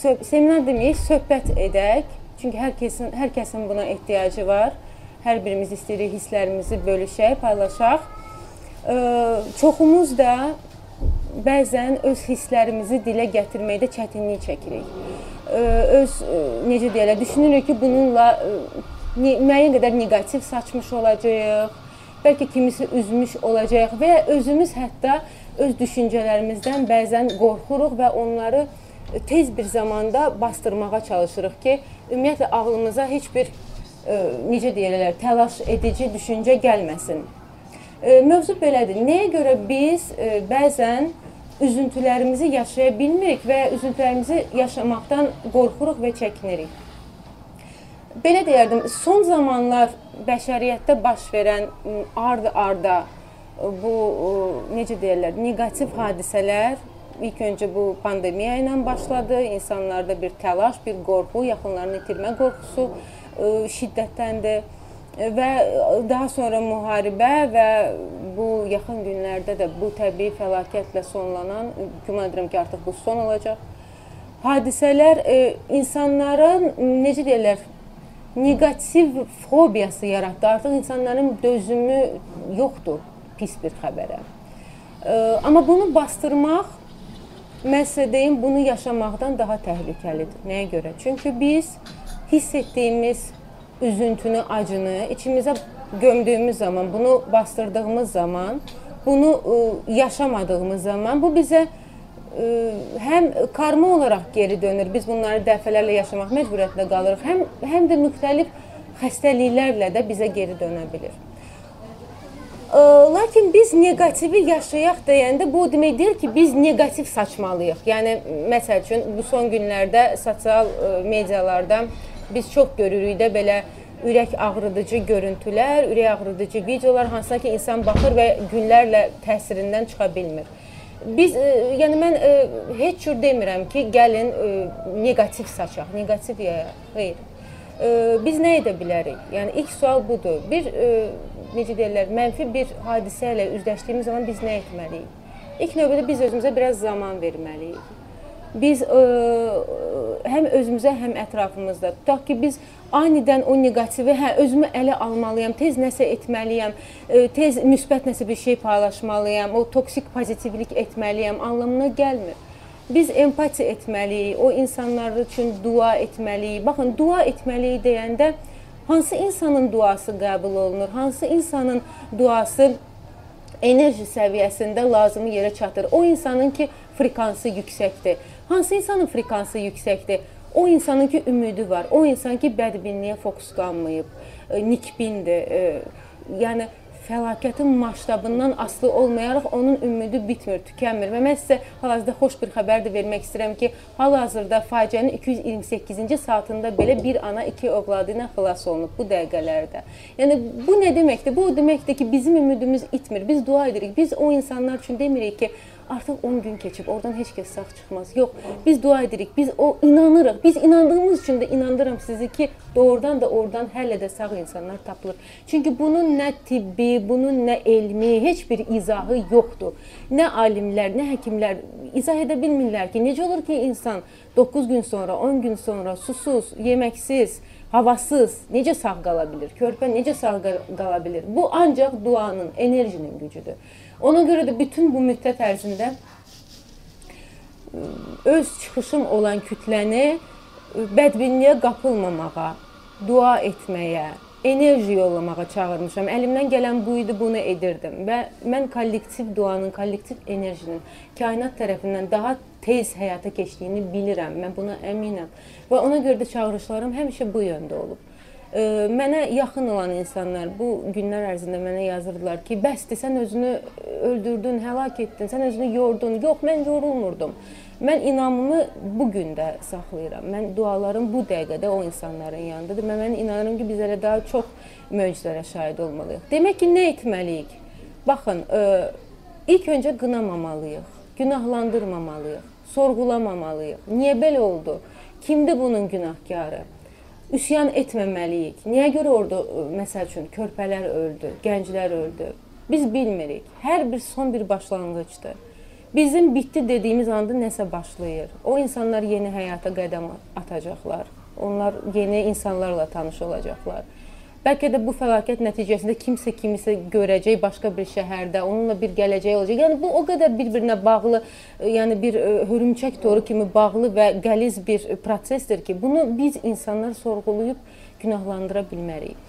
seminar deməyək, söhbət edək. Çünki hər kəsin hər kəsin buna ehtiyacı var. Hər birimiz istəyirik hisslərimizi bölüşək, paylaşaq. Ə, çoxumuz da bəzən öz hisslərimizi dilə gətirməkdə çətinlik çəkirik. Ə, öz ə, necə deyirlər, düşünürük ki, bununla ə, müəyyən qədər neqativ saçmış olacağıq. Bəlkə kimisi üzmüş olacaq və özümüz hətta öz düşüncələrimizdən bəzən qorxuruq və onları tez bir zamanda bastırmağa çalışırıq ki, ümumiyyətlə ağlımıza heç bir e, necə deyirlər, təlaş edici düşüncə gəlməsin. E, mövzu belədir. Nəyə görə biz e, bəzən üzüntülərimizi yaşaya bilmirik və üzüntülərimizi yaşamaqdan qorxuruq və çəkinirik. Belə deyərdim, son zamanlar bəşəriyyətdə baş verən ard-arda bu necə deyirlər, neqativ hadisələr ilk öncə bu pandemiya ilə başladı. İnsanlarda bir təlaş, bir qorxu, yaxınlarını itirmə qorxusu ə, şiddətləndi və daha sonra müharibə və bu yaxın günlərdə də bu təbii fəlakətlə sonlanan, güman edirəm ki, artıq bu son olacaq. Hadisələr ə, insanların necə deyirlər, neqativ fobiyası yaratdı. Artıq insanların dözümü yoxdur pis bir xəbərə. Amma bunu bastırmaq Mən sizə deyim, bunu yaşamaqdan daha təhlükəlidir. Nəyə görə? Çünki biz hiss etdiyimiz üzüntünü, acını içimizə gömdüyümüz zaman, bunu bastırdığımız zaman, bunu ə, yaşamadığımız zaman bu bizə ə, həm karma olaraq geri dönür. Biz bunları dəfələrlə yaşamaq məcburiyyətində qalırıq. Həm həm də müxtəlif xəstəliklərlə də bizə geri dönə bilir. Lakin biz neqativi yaşayaq deyəndə bu demək deyil ki, biz neqativ saçmalıyıq. Yəni məsəl üçün bu son günlərdə sosial medialarda biz çox görürük də belə ürək ağrıdıcı görüntülər, ürək ağrıdıcı videolar hansına ki insan baxır və günlərlə təsirindən çıxa bilmir. Biz yəni mən heç cür demirəm ki, gəlin neqativ saçaq, neqativ ya, xeyr. Biz nə edə bilərik? Yəni ilk sual budur. Bir necə deyirlər, mənfi bir hadisə ilə üzləşdiyimiz zaman biz nə etməliyik? İlk növbədə biz özümüzə biraz zaman verməliyik. Biz ə, həm özümüzə, həm ətrafımızda tutaq ki, biz anidən o neqativi, hə özümü ələ almalıyam, tez nəsə etməliyəm, ə, tez müsbət nəsə bir şey paylaşmalıyam, o toksik pozitivlik etməliyəm anlamına gəlmir. Biz empati etməliyik, o insanlar üçün dua etməliyik. Baxın, dua etməliyik deyəndə Hansı insanın duası qəbul olunur? Hansı insanın duası enerji səviyyəsində lazımi yerə çatır? O insanın ki, frekansı yüksəkdir. Hansı insanın frekansı yüksəkdir? O insanın ki, ümidi var. O insan ki, bədbinliyə fokuslanmayıb, e, nikbindir. E, yəni fəlakətin masştabından asılı olmayaraq onun ümidi bitmir, tükənmir. Və mən sizə hal-hazırda xoş bir xəbər də vermək istəyirəm ki, hal-hazırda faciənin 228-ci saatında belə bir ana iki övladı ilə xilas olunub bu dəqiqələrdə. Yəni bu nə deməkdir? Bu o deməkdir ki, bizim ümidimiz itmir. Biz dua edirik. Biz o insanlar üçün demirik ki, artıq 10 gün keçib, oradan heç kəs sağ çıxmaz. Yox, biz dua edirik, biz o inanırıq. Biz inandığımız üçün də inandırıram sizi ki, doğrudan da oradan hələ də sağ insanlar tapılır. Çünki bunun nə tibbi, bunun nə elmi, heç bir izahı yoxdur. Nə alimlər, nə həkimlər izah edə bilmirlər ki, necə olur ki, insan 9 gün sonra, 10 gün sonra susuz, yeməksiz, havasız necə sağ qala bilər? Körpə necə sağ qala bilər? Bu ancaq duanın, enerjinin gücüdür. Ona görə də bütün bu müddət ərzində öz çıxışım olan kütləni bədbinliyə qapılmamağa, dua etməyə, enerji yollamağa çağırmışam. Əlimdən gələn bu idi, bunu edirdim və mən kollektiv duanın, kollektiv enerjinin kainat tərəfindən daha tez həyata keçdiyini bilirəm. Mən buna əminəm. Və ona görə də çağırışlarım həmişə bu yöndə olub. Mənə yaxın olan insanlar bu günlər ərzində mənə yazırdılar ki, bəsdir, sən özünü öldürdün, həlak etdin, sən özünü yordun. Yox, mən yorulmurdum. Mən inamımı bu gün də saxlayıram. Mən dualarım bu dəqiqədə o insanların yanındadır. Mən, mən inanıram ki, biz hələ daha çox möcüzələrə şahid olmalıyıq. Demək ki, nə etməliyik? Baxın, ə, ilk öncə qınamamalıyıq, günahlandırmamalıyıq, sorğulamamalıyıq. Niyə belə oldu? Kimdir bunun günahkarı? Üsyan etməməliyik. Niyə görə orada məsəl üçün körpələr öldü, gənclər öldü? Biz bilmirik. Hər bir son bir başlanğıcdır. Bizim bitdi dediyimiz anda nəsə başlayır. O insanlar yeni həyata qədəm atacaqlar. Onlar yeni insanlarla tanış olacaqlar. Bəlkə də bu fəlakət nəticəsində kimsə kimisə görəcək başqa bir şəhərdə, onunla bir gələcək olacaq. Yəni bu o qədər bir-birinə bağlı, yəni bir e, hörümçək toru kimi bağlı və qəliz bir prosesdir ki, bunu biz insanlar sorğulayıb günahlandıra bilmərik.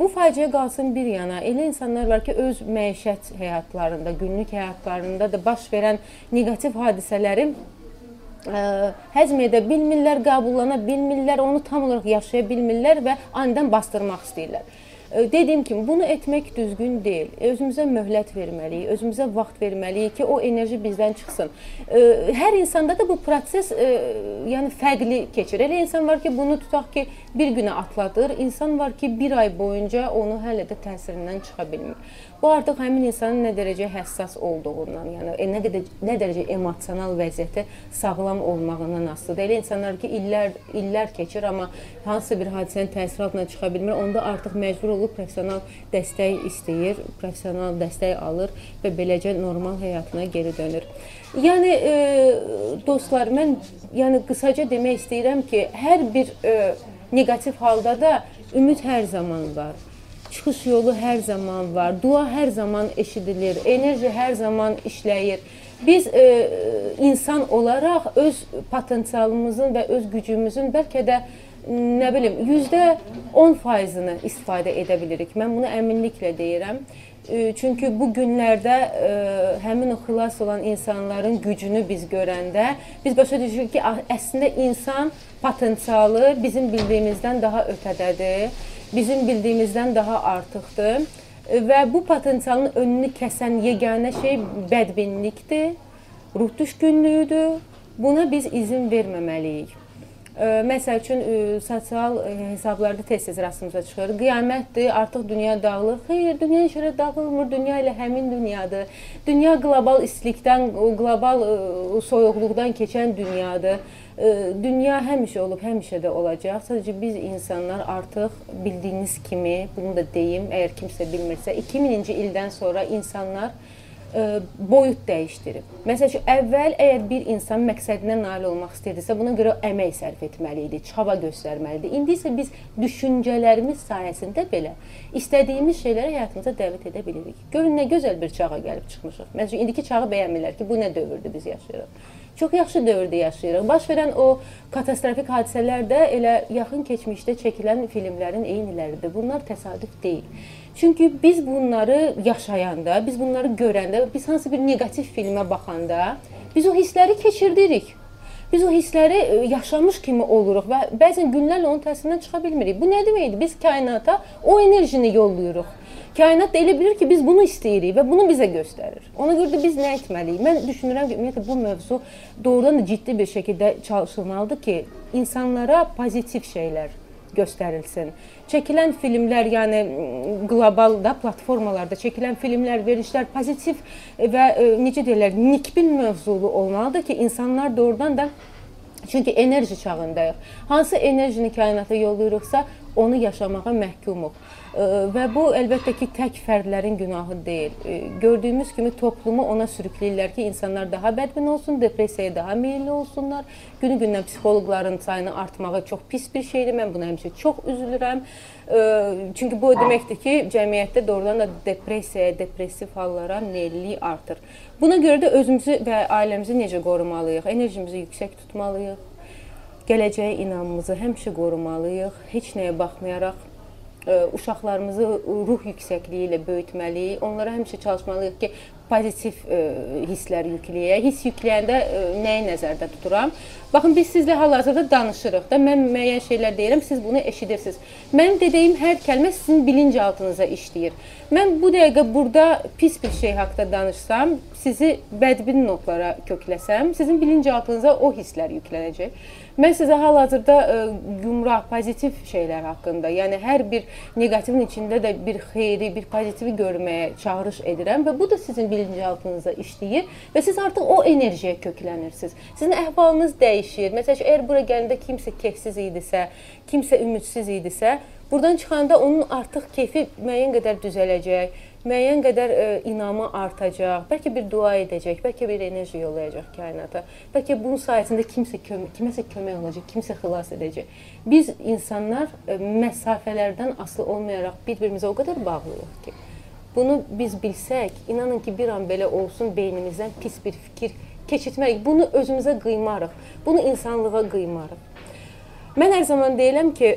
Bu faciə qalsın bir yana. Elə insanlar var ki, öz məişət həyatlarında, günlük həyatlarında da baş verən neqativ hadisələri həzm edə bilmirlər, qəbullana bilmirlər, onu tam olaraq yaşaya bilmirlər və anidən bastırmaq istəyirlər. Dediyim kimi bunu etmək düzgün deyil. Özümüzə möhlət verməliyik, özümüzə vaxt verməliyik ki, o enerji bizdən çıxsın. Hər insanda da bu proses yəni fərqli keçir. Elə insan var ki, bunu tutaq ki, bir günə atladır. İnsan var ki, bir ay boyunca onu hələ də təsirindən çıxa bilmir. Bu artıq həmin insanın nə dərəcə həssas olduğundan, yəni e, nə qədər nə dərəcə emosional vəziyyəti sağlam olmağından asılıdır. Elə insanlar ki, illər illər keçir, amma hansısa bir hadisənin təsiri altına çıxa bilmir. Onda artıq məcbur olub professional dəstək istəyir, professional dəstək alır və beləcə normal həyatına geri dönür. Yəni e, dostlar, mən yəni qısaca demək istəyirəm ki, hər bir e, neqativ halda da ümid hər zaman var. Çıxış yolu hər zaman var. Dua hər zaman eşidilir. Enerji hər zaman işləyir. Biz e, insan olaraq öz potensialımızın və öz gücümüzün bəlkə də nə bilim, %10%-ni istifadə edə bilirik. Mən bunu əminliklə deyirəm. E, çünki bu günlərdə ə, e, həmin o xilas olan insanların gücünü biz görəndə biz başa düşürük ki, əslində insan potensialı bizim bildiyimizdən daha ötədədir bizim bildiyimizdən daha artıqdır və bu potensialın önünü kəsən yeganə şey bədbinlikdir, ruh düşkünlüyüdür. Buna biz izin verməməliyik. Məsəl üçün sosial hesablarda tez-tez rastımıza çıxır. Qiyamətdir, artıq dünya dağılır. Xeyr, dünya heç yerə dağılmır. Dünya elə həmin dünyadır. Dünya qlobal istilikdən, qlobal soyuqluqdan keçən dünyadır. Dünya həmişə olub, həmişə də olacaq. Sadəcə biz insanlar artıq bildiyiniz kimi, bunu da deyim, əgər kimsə bilmirsə, 2000-ci ildən sonra insanlar ə, boyut dəyişdirib. Məsəl üçün əvvəl əgər bir insan məqsədinə nail olmaq istəyirdisə, buna görə əmək sərf etməli idi, çaba göstərməli idi. İndi isə biz düşüncələrimiz sayəsində belə istədiyimiz şeyləri həyatımıza dəvət edə bilirik. Görün nə gözəl bir çağa gəlib çıxmışıq. Məsələn, indiki çağı bəyənmirlər ki, bu nə dövrdür biz yaşayırıq. Çox yaxşı dövrdə yaşayırıq. Baş verən o katastrofik hadisələr də elə yaxın keçmişdə çəkilən filmlərin eyniləridir. Bunlar təsadüf deyil. Çünki biz bunları yaşayanda, biz bunları görəndə, biz hansı bir neqativ filmə baxanda biz o hissləri keçirdirik. Biz o hissləri e, yaşamış kimi oluruq və bəzən günlərlə onun təsirindən çıxa bilmirik. Bu nə deməkdir? Biz kainata o enerjini yollayırıq. Kainat da elə bilir ki, biz bunu istəyirik və bunu bizə göstərir. Ona görə də biz nə etməliyik? Mən düşünürəm ki, ümumiyyətlə bu mövzu doğrudan da ciddi bir şəkildə çalışılmalıdır ki, insanlara pozitiv şeylər göstərilsin. Çəkilən filmlər, yəni qlobal da platformalarda çəkilən filmlər, verilişlər pozitiv və necə deyirlər, nikbin mövzulu olmalıdır ki, insanlar doğrudan da Çünki enerji çağındayıq. Hansı enerjini kainata yollayırıqsa, onu yaşamağa məhkumuq. Və bu əlbəttə ki, tək fərdlərin günahı deyil. Gördüyümüz kimi toplumu ona sürükləyirlər ki, insanlar daha bədbin olsun, depressiyaya daha meylli olsunlar. Günü-gündən psixoloqların sayını artmağı çox pis bir şeydir. Mən buna həmişə çox üzülürəm. Çünki bu o deməkdir ki, cəmiyyətdə doğrudan da depressiyaya, depressiv hallara meyllilik artır. Buna görə də özümüzü və ailəmizi necə qorumalıyıq? Enerjimizi yüksək tutmalıyıq. Gələcəyə inamımızı həmişə qorumalıyıq. Heç nəyə baxmayaraq uşaqlarımızı ruh yüksəkliyi ilə böyütməliyik. Onlara həmişə çalışmalıyıq ki, pozitiv ə, hisslər yükləyək. Hiss yükləyəndə ə, nəyi nəzərdə tuturam? Baxın biz sizlə hal-hazırda danışırıq da. Mən müəyyən şeylər deyirəm, siz bunu eşidirsiniz. Mənim dediyim hər kəlmə sizin bilinçaltınıza işləyir. Mən bu dəqiqə burada pis bir şey haqqında danışsam, sizi bədbin notlara kökləsəm, sizin bilinçaltınıza o hisslər yüklənəcək. Mən sizə hal-hazırda e, gümrah, pozitiv şeylər haqqında, yəni hər bir neqativin içində də bir xeyri, bir pozitivi görməyə çağırış edirəm və bu da sizin bilinçaltınıza işləyir və siz artıq o enerjiyə köklənirsiniz. Sizin əhvalınız dəyişir. Məsələn, əgər bura gələndə kimsə kefsiz idisə, kimsə ümidsiz idisə, Buradan çıxanda onun artıq keyfi müəyyən qədər düzələcək, müəyyən qədər ə, inamı artacaq. Bəlkə bir dua edəcək, bəlkə bir enerji yollayacaq kainata. Bəlkə bunun sayəsində kimsə kömək, kiməsə kömək olacaq, kimsə xilas edəcək. Biz insanlar ə, məsafələrdən asılı olmayaraq bir-birimizə o qədər bağlıyıq ki, bunu biz bilsək, inanın ki, bir an belə olsun beynimizdən pis bir fikir keçirtməliyik. Bunu özümüzə qıymarıq. Bunu insanlığa qıymarıq. Mən hər zaman deyirəm ki,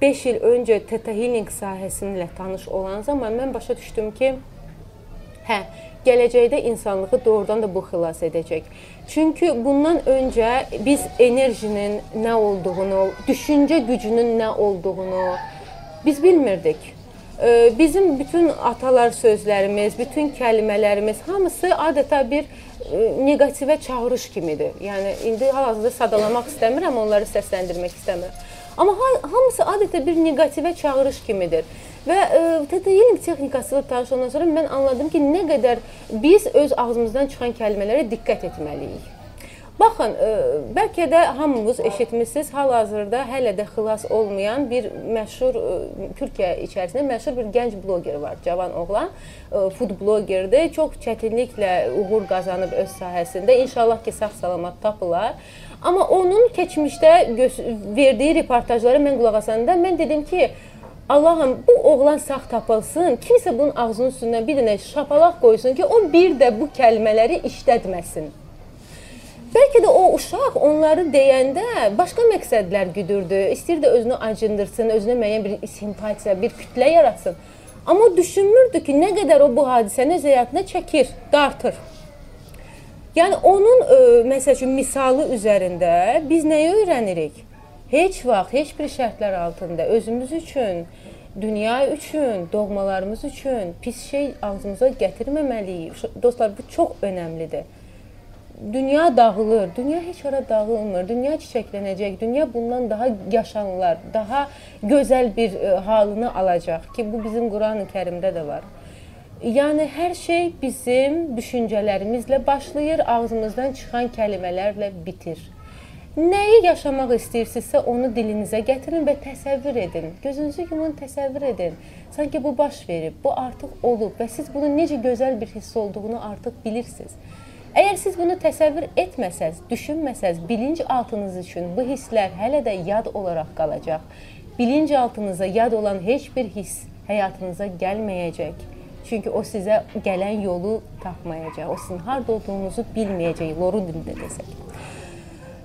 5 il öncə Theta Healing sahəsində tanış olan zaman mən başa düşdüm ki, hə, gələcəkdə insanlığı doğrudan da bu xilas edəcək. Çünki bundan öncə biz enerjinin nə olduğunu, düşüncə gücünün nə olduğunu biz bilmirdik. Bizim bütün atalar sözlərimiz, bütün kəlmələrimiz hamısı adətə bir neqativə çağırış kimidir. Yəni indi hal-hazırda sadalamaq istəmirəm, onları səsləndirmək istəmirəm. Amma hamısı adətə bir neqativə çağırış kimidir. Və e, TT Healing texnikası ilə tanış olandan sonra mən anladım ki, nə qədər biz öz ağzımızdan çıxan kəlmələrə diqqət etməliyik. Baxın, ə, e, bəlkə də hamınız eşitmisiniz, hal-hazırda hələ də xilas olmayan bir məşhur ə, e, Türkiyə içərisində məşhur bir gənc bloger var, cavan oğlan, ə, e, food blogerdir. Çox çətinliklə uğur qazanıb öz sahəsində. İnşallah ki, sağ-salamat tapılar. Amma onun keçmişdə verdiyi reportajlara mən qulaq asanda mən dedim ki, Allahım bu oğlan sağ tapılsın, kimsə bunun ağzının üstündən bir dənə şapalaq qoysun ki, o bir də bu kəlmələri işlətməsin. Bəlkə də o uşaq onları deyəndə başqa məqsədlər güdürdü. İstirdi özünü acındırsın, özünə müəyyən bir simpatiya, bir kütlə yaratsın. Amma düşünmürdü ki, nə qədər o bu hadisəni öz həyatına çəkir, dartır. Yəni onun ə, məsəl üçün misalı üzərində biz nəyi öyrənirik? Heç vaxt, heç bir şərtlər altında özümüz üçün, dünya üçün, doğmalarımız üçün pis şey ağzımıza gətirməməliyik. Dostlar, bu çox önəmlidir dünya dağılır. Dünya heç ara dağılmır. Dünya çiçəklənəcək. Dünya bundan daha yaşanılar, daha gözəl bir e, halını alacaq ki, bu bizim Qurani-Kərimdə də var. Yəni hər şey bizim düşüncələrimizlə başlayır, ağzımızdan çıxan kəlmələrlə bitir. Nəyi yaşamaq istəyirsinizsə onu dilinizə gətirin və təsəvvür edin. Gözünüzü yumun, təsəvvür edin. Sanki bu baş verib, bu artıq olub və siz bunun necə gözəl bir hiss olduğunu artıq bilirsiniz. Əgər siz bunu təsəvvür etməsəz, düşünməsəz, bilinc altınız üçün bu hisslər hələ də yad olaraq qalacaq. Bilinc altınıza yad olan heç bir hiss həyatınıza gəlməyəcək. Çünki o sizə gələn yolu tapmayacaq. O sizin harda olduğunuzu bilməyəcək, loru dilində desək.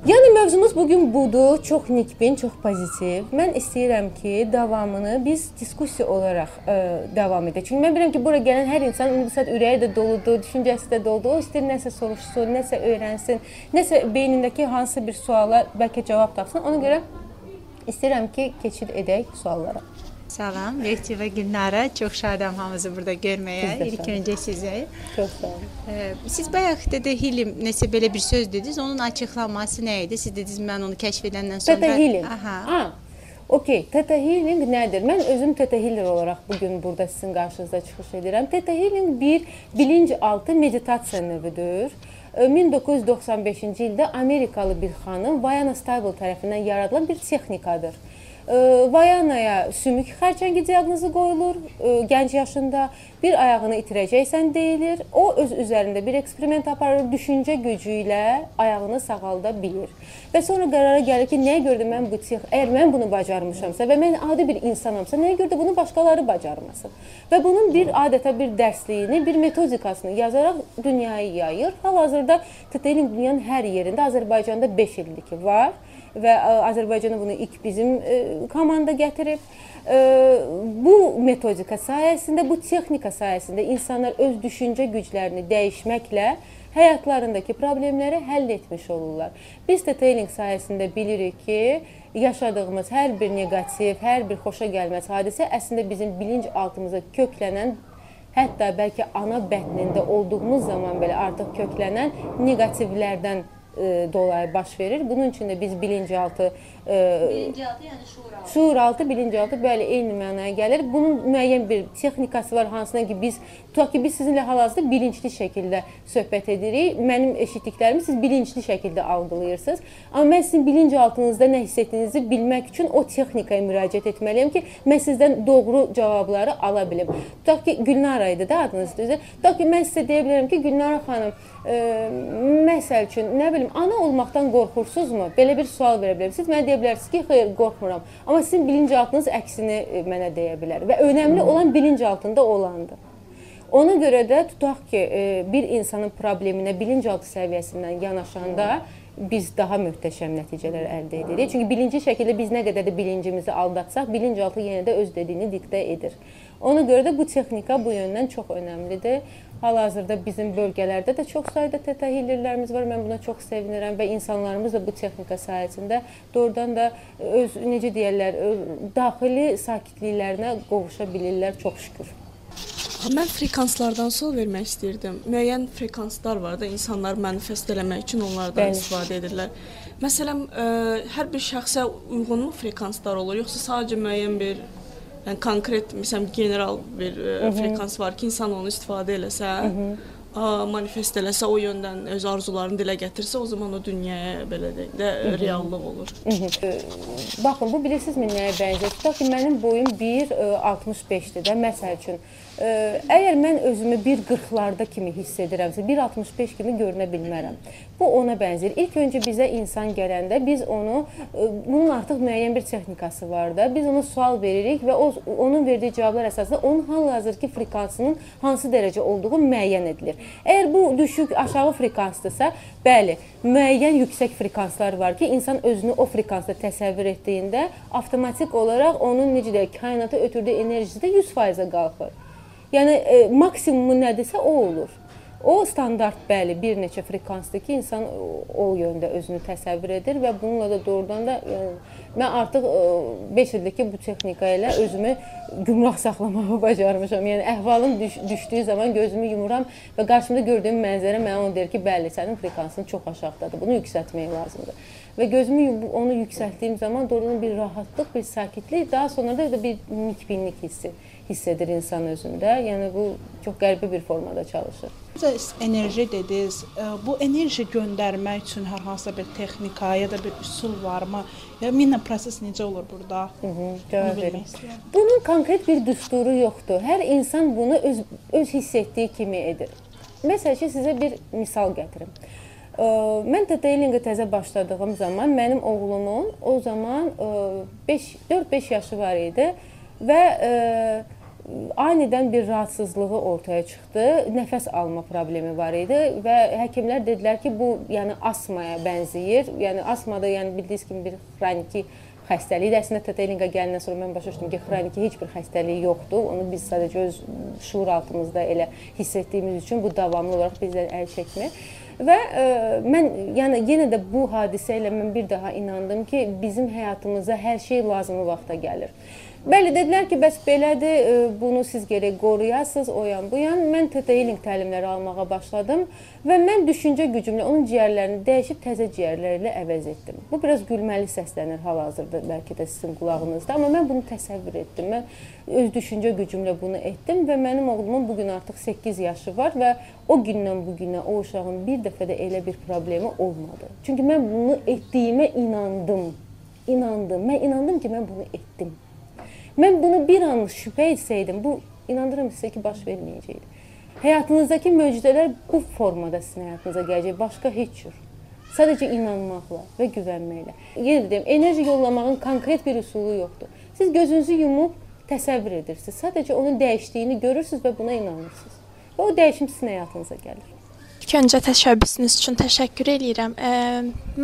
Yəni mövzumuz bu gün budur. Çox nikbin, çox pozitiv. Mən istəyirəm ki, davamını biz diskussiya olaraq ə, e, davam edək. Çünki mən bilirəm ki, bura gələn hər insan saat ürəyi də doludur, düşüncəsi də doludur. O istəyir nəsə soruşsun, nəsə öyrənsin, nəsə beynindəki hansısa bir suala bəlkə cavab tapsın. Ona görə istəyirəm ki, keçid edək suallara. Salam, Lehti və Gülnara. Çox şadam hamınızı burada görməyə. İlk öncə sizə. Çox sağ olun. Siz bayaq Dede Hilim nəsə belə bir söz dediniz. Onun açıqlaması nə idi? Siz dediniz mən onu kəşf edəndən sonra. Teta Hilim. Aha. Ha. Okey, Teta Healing nədir? Mən özüm Teta Healer olaraq bu gün burada sizin qarşınızda çıxış edirəm. Teta Healing bir bilinc-altı meditasiya növüdür. 1995-ci ildə Amerikalı bir xanım Vayana Stable tərəfindən yaradılan bir texnikadır. Vayanaya sümük xərçəngi diaqnozu qoyulur. Gənc yaşında bir ayağını itirəcəksən deyilir. O öz üzərində bir eksperiment aparır, düşüncə gücü ilə ayağını sağalda bilir. Və sonra qərara gəlir ki, nəyə görə mən bu tex, əgər mən bunu bacarmışamsa və mən adi bir insanamsa, nəyə görə bunu başqaları bacarmasın? Və bunun bir adətə bir dərsliyini, bir metodikasını yazaraq dünyaya yayır. Hal-hazırda TTL-in dünyanın hər yerində Azərbaycanda 5 ildir ki, var və Azərbaycana bunu ilk bizim e, komanda gətirib. E, bu metodika sayəsində, bu texnika sayəsində insanlar öz düşüncə güclərini dəyişməklə həyatlarındakı problemləri həll etmiş olurlar. Biz də treyning sayəsində bilirik ki, yaşadığımız hər bir neqativ, hər bir xoşa gəlməz hadisə əslində bizim bilinc altımıza köklənən Hətta bəlkə ana bətnində olduğumuz zaman belə artıq köklənən neqativlərdən e, dolayı baş verir. Bunun üçün də biz bilinçaltı e, Birinci adı yəni şuur altı. Şuuraltı, bilinçaltı bəli eyni mənaya gəlir. Bunun müəyyən bir texnikası var hansına ki biz tutaq ki biz sizinlə hal-hazırda bilinçli şəkildə söhbət edirik. Mənim eşitdiklərimi siz bilinçli şəkildə algılayırsınız. Amma mən sizin bilinçaltınızda nə hiss etdiyinizi bilmək üçün o texnikaya müraciət etməliyəm ki, mən sizdən doğru cavabları ala bilim. Tutaq ki Gülnara idi da adınız düzdür. Tutaq ki mən sizə deyə bilərəm ki, Gülnara xanım, e, məsəl üçün nə bilim ana olmaqdan qorxursunuzmu? Belə bir sual verə bilərəm. Siz mənə deyə bilərsiniz ki, xeyr, qorxmuram. Amma sizin bilinçaltınız əksini mənə deyə bilər və önəmli olan bilinçaltında olandır. Ona görə də tutaq ki, bir insanın probleminə bilinçaltı səviyyəsindən yanaşanda biz daha möhtəşəm nəticələr əldə edirik. Çünki bilinci şəkildə biz nə qədər də bilincimizi aldatsaq, bilinçaltı yenə də öz dediyini diktə edir. Ona görə də bu texnika bu yöndən çox önəmlidir. Hal-hazırda bizim bölgələrdə də çox sayda teta healerlərimiz var. Mən buna çox sevinirəm və insanlarımız da bu texnika sayəsində doğrudan da öz necə deyirlər, daxili sakitliklərinə qovuşa bilirlər çox şükür. Mən frekanslardan sual vermək istəyirdim. Müəyyən frekanslar var da, insanlar manifest eləmək üçün onlardan Bəli. istifadə edirlər. Məsələn, ə, hər bir şəxsə uyğunmu frekanslar olur, yoxsa sadəcə müəyyən bir yəni konkret, məsələn, general bir ə, frekans var ki, insan onu istifadə eləsə, ə, manifest eləsə, o yöndən öz arzularını dilə gətirsə, o zaman o dünyaya belə deyək də reallıq olur. Baxın, bu bilirsinizmi nəyə bənzər? Tutaq ki, mənim boyum 1.65-dir də məsəl üçün. Əgər mən özümü 1.40-larda kimi hiss edirəmsə, 1.65 kimi görünə bilmərəm. Bu ona bənzər. İlk öncə bizə insan gələndə biz onu bunun artıq müəyyən bir texnikası var da. Biz ona sual veririk və o onun verdiyi cavablar əsasında onun hal-hazırki frekansının hansı dərəcə olduğu müəyyən edilir. Əgər bu düşük aşağı frekansdırsa, bəli, müəyyən yüksək frekanslar var ki, insan özünü o frekansda təsəvvür etdiyində avtomatik olaraq onun necə deyək, kainata ötürdüyü enerjisi də 100%-ə qalxır. Yəni e, maksimumu nədirsə o olur. O standart bəli bir neçə frekansdır ki, insan o, o yöndə özünü təsəvvür edir və bununla da doğrudan da yəni, mən artıq 5 ildir ki, bu texnika ilə özümü gümrah saxlamağı bacarmışam. Yəni əhvalım düş, düşdüyü zaman gözümü yumuram və qarşımda gördüyüm mənzərə mənə onu deyir ki, bəli, sənin frekansın çox aşağıdadır. Bunu yüksəltmək lazımdır. Və gözümü onu yüksəltdiyim zaman doğrudan bir rahatlıq, bir sakitlik, daha sonra da bir nikbinlik hissi hiss edir insan özündə. Yəni bu çox qəribə bir formada çalışır. Siz enerji dediniz. E, Bu enerji göndərmək üçün hər hansısa bir texnika ya da bir üsul varmı? Ya minə proses necə olur burada? Onu cavab verim. Bunun konkret bir düsturu yoxdur. Hər insan bunu öz öz hiss etdiyi kimi edir. Məsəl üçün sizə bir misal gətirim. Ə, Mən detailinqə təzə başladığım zaman mənim oğlumun o zaman 5 4-5 yaşı var idi və ə, anidən bir rahatsızlığı ortaya çıxdı. Nəfəs alma problemi var idi və həkimlər dedilər ki, bu yəni asmaya bənzəyir. Yəni asmada yəni bildiyiniz kimi bir xroniki xəstəliyi. Əslində teterinqa gələndən sonra mən başa düşdüm ki, xroniki heç bir xəstəliyi yoxdur. Onu biz sadəcə öz şuur altımızda elə hiss etdiyimiz üçün bu davamlı olaraq bizdən əl çəkmir. Və ə, mən yəni yenə də bu hadisə ilə mən bir daha inandım ki, bizim həyatımıza hər şey lazımi vaxta gəlir. Bəli, dedilər ki, bəs belədir, ə, bunu siz gərək qoruyasınız, o yan bu yan. Mən TT healing təlimləri almağa başladım və mən düşüncə gücümlə onun ciyərlərini dəyişib təzə ciyərlərlə əvəz etdim. Bu biraz gülməli səslənir hal-hazırda bəlkə də sizin qulağınızda, amma mən bunu təsəvvür etdim. Mən öz düşüncə gücümlə bunu etdim və mənim oğlumun bu gün artıq 8 yaşı var və o gündən bu günə o uşağın bir dəfə də elə bir problemi olmadı. Çünki mən bunu etdiyimə inandım. İnandım. Mən inandım ki, mən bunu etdim. Mən bunu bir an şübhə etsəydim, bu inandırım sizə ki, baş verməyəcəkdi. Həyatınızdakı möcüzələr bu formada sizin həyatınıza gələcək, başqa heç cür. Sadəcə inanmaqla və güvənməklə. Yenə deyim, enerji yollamağın konkret bir üsulu yoxdur. Siz gözünüzü yumub təsəvvür edirsiniz. Sadəcə onun dəyişdiyini görürsüz və buna inanırsınız. Və o dəyişim sizin həyatınıza gəlir. İlk öncə təşəbbüsünüz üçün təşəkkür eləyirəm. Ə,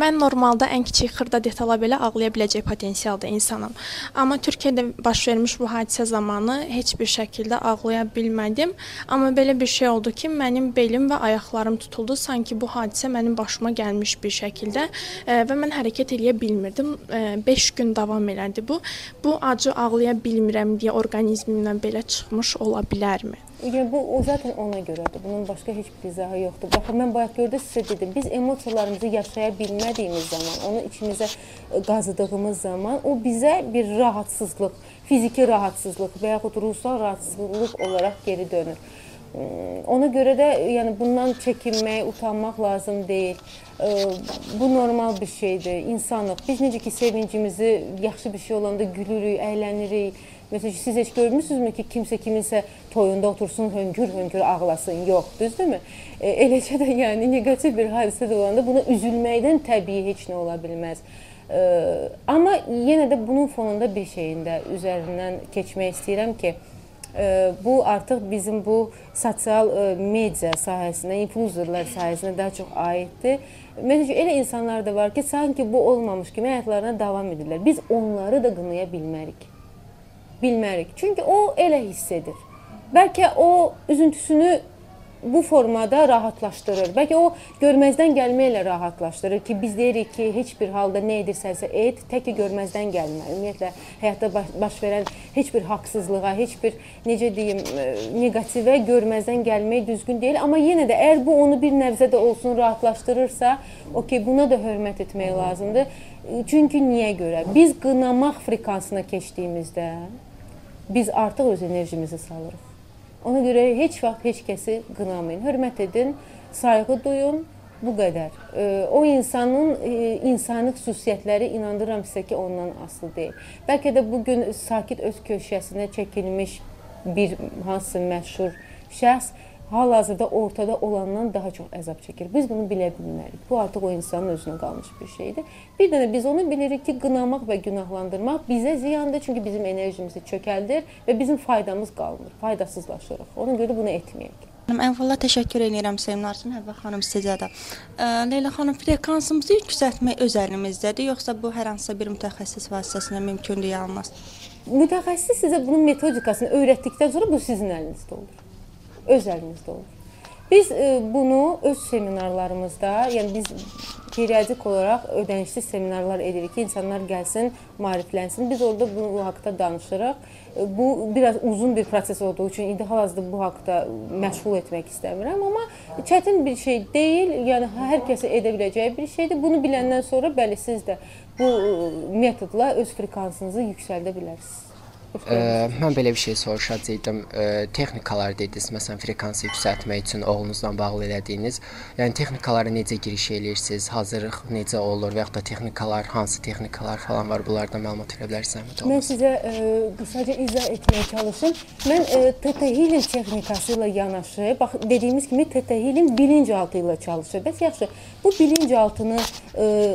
mən normalda ən kiçik xırda detala belə ağlaya biləcək potensialda insanam. Amma Türkiyədə baş vermiş bu hadisə zamanı heç bir şəkildə ağlaya bilmədim. Amma belə bir şey oldu ki, mənim belim və ayaqlarım tutuldu, sanki bu hadisə mənim başıma gəlmiş bir şəkildə ə, və mən hərəkət eləyə bilmirdim. 5 gün davam elədi bu. Bu acı ağlaya bilmirəm deyə orqanizmimdən belə çıxmış ola bilərmi? Yəni bu o zaten ona görədir. Bunun başqa heç bir izahı yoxdur. Baxın mən bayaq gördüm sizə dedim. Biz emosiyalarımızı yaşaya bilmədiyimiz zaman, onu içimizə ə, qazıdığımız zaman o bizə bir rahatsızlıq, fiziki rahatsızlıq və yaxud ruhsal rahatsızlıq olaraq geri dönür. Hmm, Ona görə də yəni bundan çəkinmək, utanmaq lazım deyil. Ə, Bu normal bir şeydir. İnsanlıq. Biz necə ki sevincimizi yaxşı bir şey olanda gülürük, əylənirik. Məsələn, siz heç görmüsünüzmü ki, kimsə kiminsə toyunda otursun, hönkür-hönkür ağlasın? Yox, düzdürmü? E, eləcə də yəni neqativ bir hadisə də olanda buna üzülməkdən təbii heç nə ola bilməz. E, amma yenə də bunun fonunda bir şeyin də üzərindən keçmək istəyirəm ki, e, bu artıq bizim bu sosial e, media sahəsinə, influencerlar sahəsinə daha çox aiddir. Məsələn, elə insanlar da var ki, sanki bu olmamış kimi həyatlarına davam edirlər. Biz onları da qınaya bilmərik bilmərik. Çünki o elə hiss edir. Bəlkə o üzüntüsünü bu formada rahatlaşdırır. Bəlkə o görməzdən gəlməklə rahatlaşdırır ki, biz deyirik ki, heç bir halda nə edirsənsə et, tək ki görməzdən gəlmə. Ümumiyyətlə həyatda baş, baş verən heç bir haqsızlığa, heç bir necə deyim, e, neqativə görməzdən gəlmək düzgün deyil, amma yenə də əgər bu onu bir nəvzə də olsun rahatlaşdırırsa, okey, buna da hörmət etmək lazımdır. Çünki niyə görə? Biz qınamaq frekansına keçdiyimizdə biz artıq öz enerjimizi salırıq. Ona görə heç vaxt heç kəsi qınamayın. Hörmət edin, sayğı duyun. Bu qədər. O insanın e, insani xüsusiyyətləri inandırıram sizə ki, ondan asılı deyil. Bəlkə də bu gün sakit öz köşəsində çəkilmiş bir hansısa məşhur şəxs hal-hazırda ortada olandan daha çox əzab çəkir. Biz bunu bilə bilmərik. Bu artıq o insanın özünə qalmış bir şeydir. Bir dənə biz onu bilirik ki, qınamaq və günahlandırmaq bizə ziyandır, çünki bizim enerjimizi çökəldir və bizim faydamız qalmır. Faydasızlaşırıq. Ona görə bunu etməyək. Əvvəla təşəkkür edirəm seminar üçün. Həvva xanım sizə də. Leyla xanım, frekansımızı yüksəltmək öz əlimizdədir, yoxsa bu hər hansısa bir mütəxəssis vasitəsilə mümkündür yalnız? Mütəxəssis sizə bunun metodikasını öyrətdikdən sonra bu sizin əlinizdə olur. Öz əlinizdə olur. Biz e, bunu öz seminarlarımızda, yəni biz periyodik olaraq ödənişli seminarlar edirik ki, insanlar gəlsin, maariflənsin. Biz orada bu, bu haqqda danışırıq. E, Bu biraz uzun bir proses olduğu üçün indi hal-hazırda bu haqqda məşğul etmək istəmirəm, amma çətin bir şey deyil. Yəni hər kəsə edə biləcəyi bir şeydir. Bunu biləndən sonra bəli siz də bu e, metodla öz frekansınızı yüksəldə bilərsiniz. Ə, mən belə bir şey soruşacaqdım. Ə, texnikalar dediniz, məsələn, frekansı yüksəltmək üçün oğlunuzla bağlı elədiyiniz. Yəni texnikalara necə giriş eləyirsiniz? Hazırlıq necə olur və yaxud da texnikalar, hansı texnikalar falan var? Bunlardan məlumat verə bilərsənmi? Mən sizə ə, qısaca izah etməyə çalışım. Mən ə, TT Healing texnikası ilə yanaşı, bax dediyimiz kimi TT Healing bilinçaltı ilə çalışır. Bəs yaxşı, bu bilinçaltını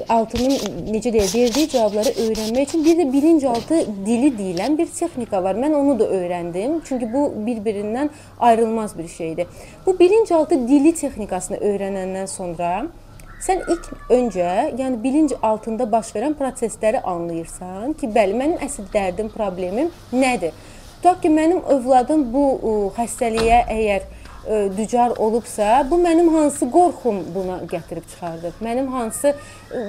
altının necə deyək, verdiyi cavabları öyrənmək üçün bir də bilinçaltı dili deyilən bir texnika var. Mən onu da öyrəndim. Çünki bu bir-birindən ayrılmaz bir şeydir. Bu bilinçaltı dili texnikasını öyrənəndən sonra Sən ilk öncə, yəni bilinc altında baş verən prosesləri anlayırsan ki, bəli, mənim əsl dərdim, problemim nədir? Tutaq ki, mənim övladım bu ə, xəstəliyə əgər ə, dücar olubsa, bu mənim hansı qorxum buna gətirib çıxardır? Mənim hansı ə,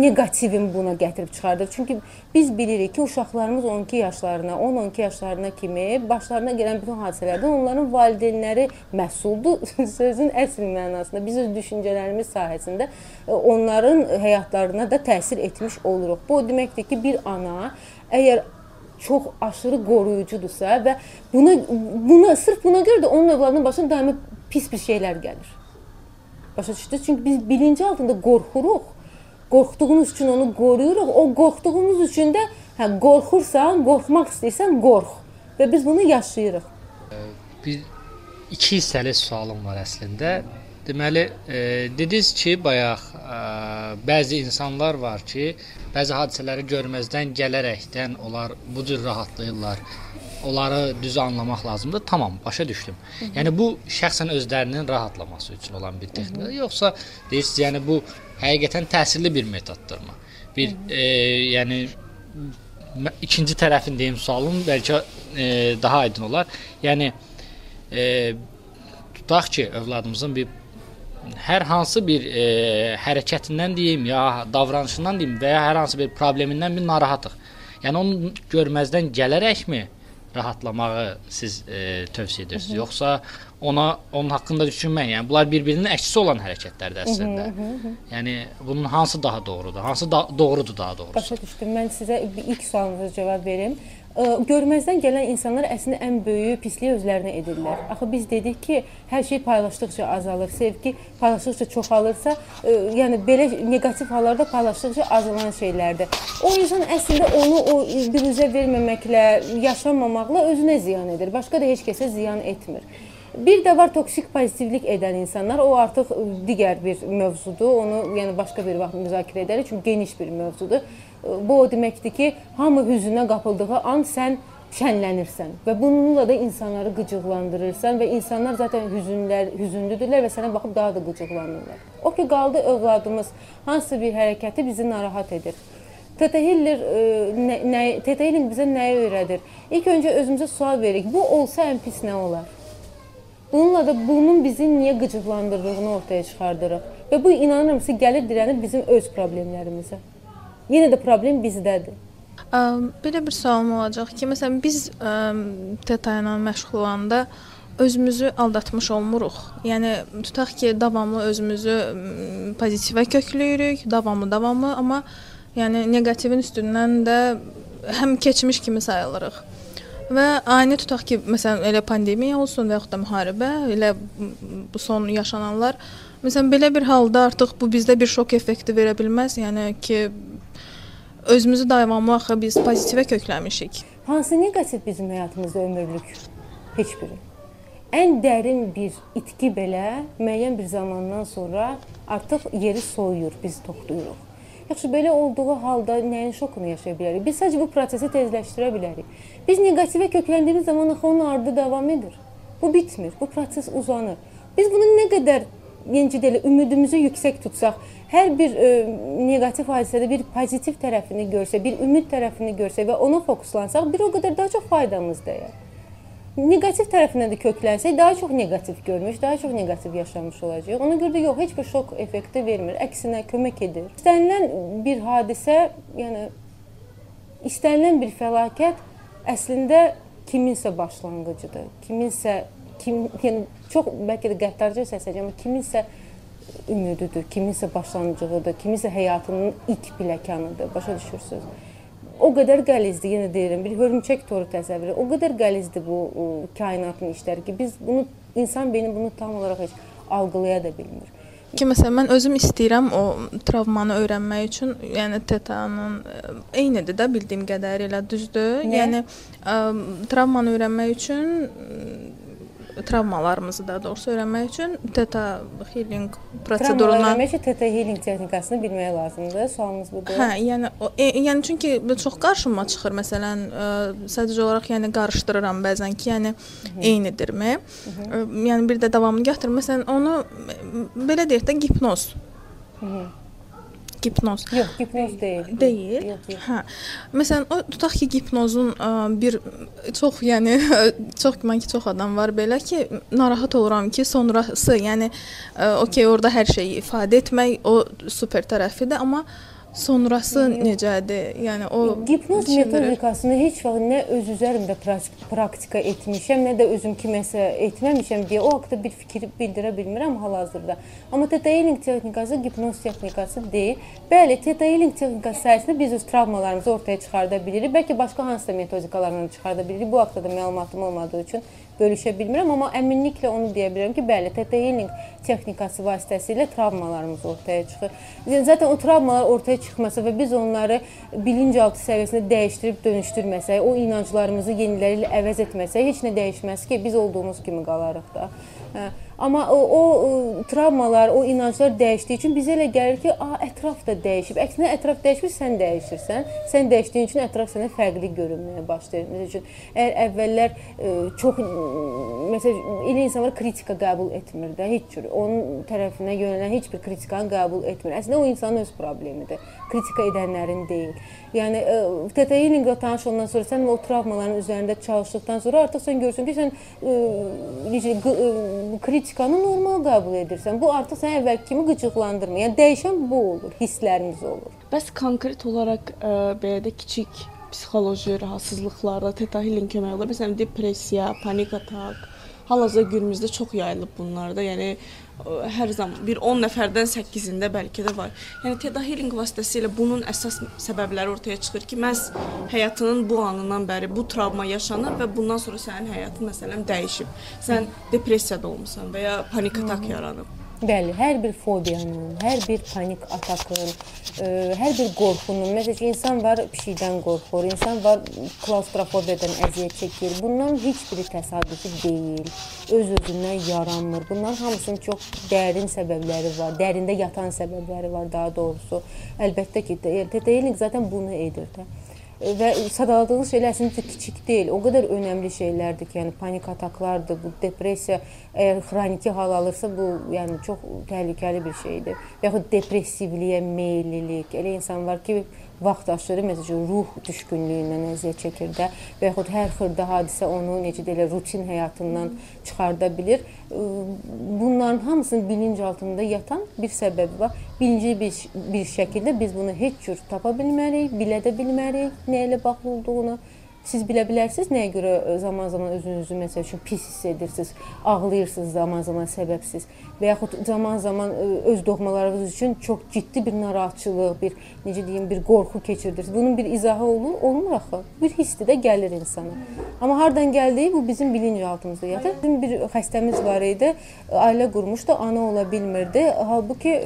neqativim buna gətirib çıxardır? Çünki biz bilirik ki, uşaqlarımız 12 yaşlarına, 10-12 yaşlarına kimi başlarına gələn bütün hadisələrdən onların valideynləri məsuldur. Sözün əsl mənasında biz öz düşüncələrimiz sahəsində ə, onların həyatlarına da təsir etmiş oluruq. Bu o deməkdir ki, bir ana əgər çox aşırı qoruyucudursa və buna buna sırf buna görə də onun övladının başına daimi pis bir şeylər gəlir. Başa düşdünüz? Çünki biz bilinci altında qorxuruq. Qorxduğumuz üçün onu qoruyuruq. O qorxduğumuz üçün də hə qorxursan, qorxmaq istəyirsən, qorx. Və biz bunu yaşayırıq. bir iki hissəli sualım var əslində. Deməli, e, dediniz ki, bayaq e, bəzi insanlar var ki, bəzi hadisələri görməzdən gələrəkdən onlar bu cür rahatlayırlar. Onları düz anlamaq lazımdır. Tamam, başa düşdüm. Yəni bu şəxsən özlərinin rahatlaması üçün olan bir texnika, yoxsa deyirsiniz, yəni bu həqiqətən təsirli bir metoddur mu? Bir e, yəni ikinci tərəfin deyim sualım bəlkə e, daha aydın olar. Yəni e, tutaq ki, övladımızın bir hər hansı bir e, hərəkətindən deyim, ya davranışından deyim və ya hər hansı bir problemindən bir narahatıq. Yəni onu görməzdən gələrəkmi rahatlamağı siz e, tövsiyə edirsiniz, yoxsa ona onun haqqında düşünmək, yəni bunlar bir-birinin əksi olan hərəkətlərdir əslində. Yəni bunun hansı daha doğrudur? Hansı da doğrudur daha doğrusu? Başa düşdüm. Mən sizə ilk sualınıza cavab verim. Görməzdən gələn insanlar əslində ən böyük pisliyi özlərinə edirlər. Axı biz dedik ki, hər şey paylaşdıqca azalır, sevgi paylaşdıqca çoxalırsa, ə, yəni belə neqativ hallarda paylaşdıqca azalan şeylərdir. O insan əslində onu o büruzə verməməklə, yaşamamaqla özünə ziyan edir. Başqa da heç kəsə ziyan etmir. Bir də var toksik pozitivlik edən insanlar. O artıq digər bir mövzudur. Onu yəni başqa bir vaxt müzakirə edərik çünki geniş bir mövzudur. Bu o deməkdir ki, hamı hüznə qapıldığı an sən şənlənirsən və bununla da insanları qıcıqlandırırsan və insanlar zaten hüzünlər, hüzünlüdürlər və sənə baxıb daha da qıcıqlanırlar. O ki qaldı övladımız hansı bir hərəkəti bizi narahat edir. Tete Hiller nə, nə Tete Hiller bizə nəyi öyrədir? İlk öncə özümüzə sual veririk. Bu olsa ən pis nə olar? Bununla da bunun bizi niyə qıcıqlandırdığını ortaya çıxardırıq. Və bu inanıram ki, gəlir dirənir bizim öz problemlərimizə. Yenə də problem bizdədir. Ə, Belə bir sualım olacaq ki, məsələn biz ə, teta ilə məşğul olanda özümüzü aldatmış olmuruq. Yəni tutaq ki, davamlı özümüzü pozitivə kökləyirik, davamlı davamlı, amma yəni neqativin üstündən də həm keçmiş kimi sayılırıq. Və ani tutaq ki, məsələn elə pandemiya olsun və yaxud da müharibə, elə bu son yaşananlar, məsələn belə bir halda artıq bu bizdə bir şok effekti verə bilməz. Yəni ki, özümüzü davamlı axı biz pozitivə kökləmişik. Hansı neqativ bizim həyatımızda ömürlük? Heç biri. Ən dərin bir itki belə müəyyən bir zamandan sonra artıq yeri soyuyur, biz toxtuyuruq. Yaxşı, belə olduğu halda nəyin şokunu yaşaya bilərik? Biz sadəcə bu prosesi tezləşdirə bilərik. Biz neqativə kökləndiyimiz zaman axı onun ardı davam edir. Bu bitmir, bu proses uzanır. Biz bunu nə qədər yenə də elə ümidimizi yüksək tutsaq, hər bir ə, neqativ hadisədə bir pozitiv tərəfini görsə, bir ümid tərəfini görsə və ona fokuslansaq, bir o qədər daha çox faydamız dəyər. Neqativ tərəfinə də köklənsək, daha çox neqativ görmüş, daha çox neqativ yaşamış olacağıq. Ona görə də yox, heç bir şok effekti vermir. Əksinə kömək edir. İstənilən bir hadisə, yəni istənilən bir fəlakət əslində kiminsə başlanğıcıdır. Kiminsə kim yəni çox bəlkə də qəddarca səsləyəcəm, kiminsə ümididir, kiminsə başlanğıcıdır, kiminsə həyatının ilk pilləkənıdır. Başa düşürsüz? O qədər qəlizdir, yenə deyirəm, bir hörümçək toru təsəvvürü. O qədər qəlizdir bu o, kainatın işləri ki, biz bunu insan beyni bunu tam olaraq heç algılaya da bilmir. Ki məsələn mən özüm istəyirəm o travmanı öyrənmək üçün, yəni tetanın eynidir də bildiyim qədərilə düzdür. Nə? Yəni ə, travmanı öyrənmək üçün travmalarımızı da doğrusu öyrənmək üçün teta healing prosedurundan demək ki, TT healing texnikasını bilmək lazımdır. Sualınız budur. Hə, yəni o e, yəni çünki çox qarşıma çıxır məsələn, ə, sadəcə olaraq yəni qarışdırıram bəzən ki, yəni eynidirmi? Ə, Yəni bir də davamını gətir. Məsələn, onu belə deyək də hipnoz. Hipnoz. Yox, hipnoz deyil. Deyil. Yox, yox. Hə. Məsələn, o tutaq ki, hipnozun ə, bir çox, yəni çox güman ki, çox adam var belə ki, narahat oluram ki, sonrası, yəni okey, orada hər şeyi ifadə etmək o super tərəfidir, amma sonrası necədir? Yəni o Hipnoz metodikasını heç vaxt nə öz üzərimdə prak- praktika etmişəm, nə də özüm kiməsə etməmişəm deyə o haqqda bir fikir bildirə bilmirəm hal-hazırda. Amma Theta Healing texnikası hipnoz texnikası deyil. Bəli, Theta Healing texnikası sayəsində biz öz travmalarımızı ortaya çıxarda bilirik. Bəlkə başqa hansısa metodikalarla çıxarda bilirik. Bu haqqda da məlumatım olmadığı üçün bölüşə bilmirəm, amma əminliklə onu deyə bilərəm ki, bəli, Theta Healing texnikası vasitəsilə travmalarımız ortaya çıxır. Yəni zaten o travmalar ortaya çıxmasa və biz onları bilinçaltı səviyyəsində dəyişdirib dönüşdürməsək, o inanclarımızı yeniləri ilə əvəz etməsək, heç nə dəyişməz ki, biz olduğumuz kimi qalarıq da. Hə. Amma o, o travmalar, o inanclar dəyişdiyi üçün bizə elə gəlir ki, a ətraf da dəyişib. Əksinə ətraf dəyişmir, sən dəyişirsən. Sən dəyişdiyin üçün ətraf sənə fərqli görünməyə başlayır. Məsəl üçün, əgər əvvəllər ə, çox məsələn elə insanlar kritika qəbul etmir də heç cür. Onun tərəfinə yönələn heç bir kritikanı qəbul etmir. Əslində o insanın öz problemidir. Kritika edənlərin deyil. Yəni ə, Teta Healing-la tanış olandan sonra sən o travmaların üzərində çalışdıqdan sonra artıq sən görürsən ki, sən ə, necə qı- ə, kritikanı normal qəbul edirsən. Bu artıq səni əvvəlki kimi qıcıqlandırmır. Yəni dəyişən bu olur, hisslərimiz olur. Bəs konkret olaraq ə, belə də kiçik psixoloji rahatsızlıqlarda teta healing kömək olur. Məsələn, depressiya, panik atak. Hal-hazırda günümüzdə çox yayılıb bunlar da. Yəni hər zaman bir 10 nəfərdən 8-ində bəlkə də var. Yəni teta healing vasitəsilə bunun əsas səbəbləri ortaya çıxır ki, məhz həyatının bu anından bəri bu travma yaşanıb və bundan sonra sənin həyatın məsələn dəyişib. Sən depressiyada olmusan və ya panik atak yaranıb. Bəli, hər bir fobiyanın, hər bir panik atakın, ə, hər bir qorxunun, məsələn, insan var pişikdən qorxur, insan var klaustrofobiyadan əziyyət çəkir. Bunların heç biri təsadüfi deyil. Öz-özündən yaranmır. Bunların hamısının çox dərin səbəbləri var, dərində yatan səbəbləri var daha doğrusu. Əlbəttə ki, TTL zaten bunu edir də və sadaladığınız şeylər əslində kiçik deyil. O qədər önəmli şeylərdir ki, yəni panik ataklardır, bu depressiya əgər xroniki hal alırsa bu yəni çox təhlükəli bir şeydir. Və yaxud depressivliyə meyllilik. Elə insan var ki, vaxt aşırı məsələn ruh düşkünlüyündən əziyyət çəkir də və yaxud hər xırda hadisə onu necə deyirlər rutin həyatından çıxarda bilir. Bunların hamısının bilinc altında yatan bir səbəbi var. Birinci bir, bir şəkildə biz bunu heç cür tapa bilmərik, bilə də bilmərik nə ilə bağlı olduğunu. Siz bilə bilərsiniz nəyə görə zaman-zaman özünüzü məsəl üçün pis hiss edirsiniz, ağlayırsınız zaman-zaman səbəbsiz və yaxud zaman-zaman öz doğmalarınız üçün çox ciddi bir narahatçılıq, bir necə deyim, bir qorxu keçirirsiniz. Bunun bir izahı olur, olmur axı. Bir hissi də gəlir insana. Amma hardan gəldiyi bu bizim bilinc altımızda yatır. Bizim bir xəstəmiz var idi, ailə qurmuşdu, ana ola bilmirdi. Halbuki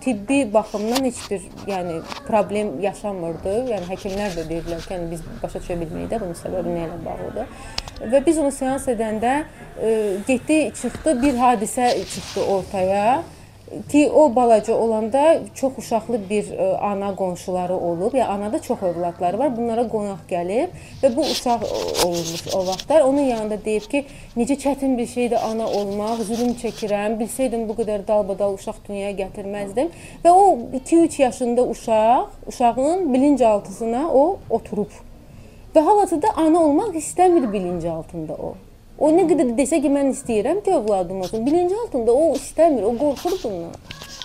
tibbi baxımdan heç bir yəni problem yaşamırdı. Yəni həkimlər də deyirlər ki, yəni biz başa düşə bilmirik də bunun səbəbi nə ilə bağlıdır. Və biz onu seans edəndə e, getdi, çıxdı, bir hadisə çıxdı ortaya ki o balaca olanda çox uşaqlı bir ə, ana qonşuları olub, ya anada çox övladları var. Bunlara qonaq gəlib və bu uşaq olmuş o vaxtlar onun yanında deyib ki, necə çətin bir şeydir ana olmaq, zülm çəkirəm. Bilsəydim bu qədər dalbadal uşaq dünyaya gətirməzdim. Və o 2-3 yaşında uşaq, uşağın bilinc altısına o oturub. Və hal-hazırda ana olmaq istəmir bilinc altında o. O nə qədər desə ki, mən istəyirəm ki, övladım olsun. Bilinci altında o istəmir, o qorxur bundan.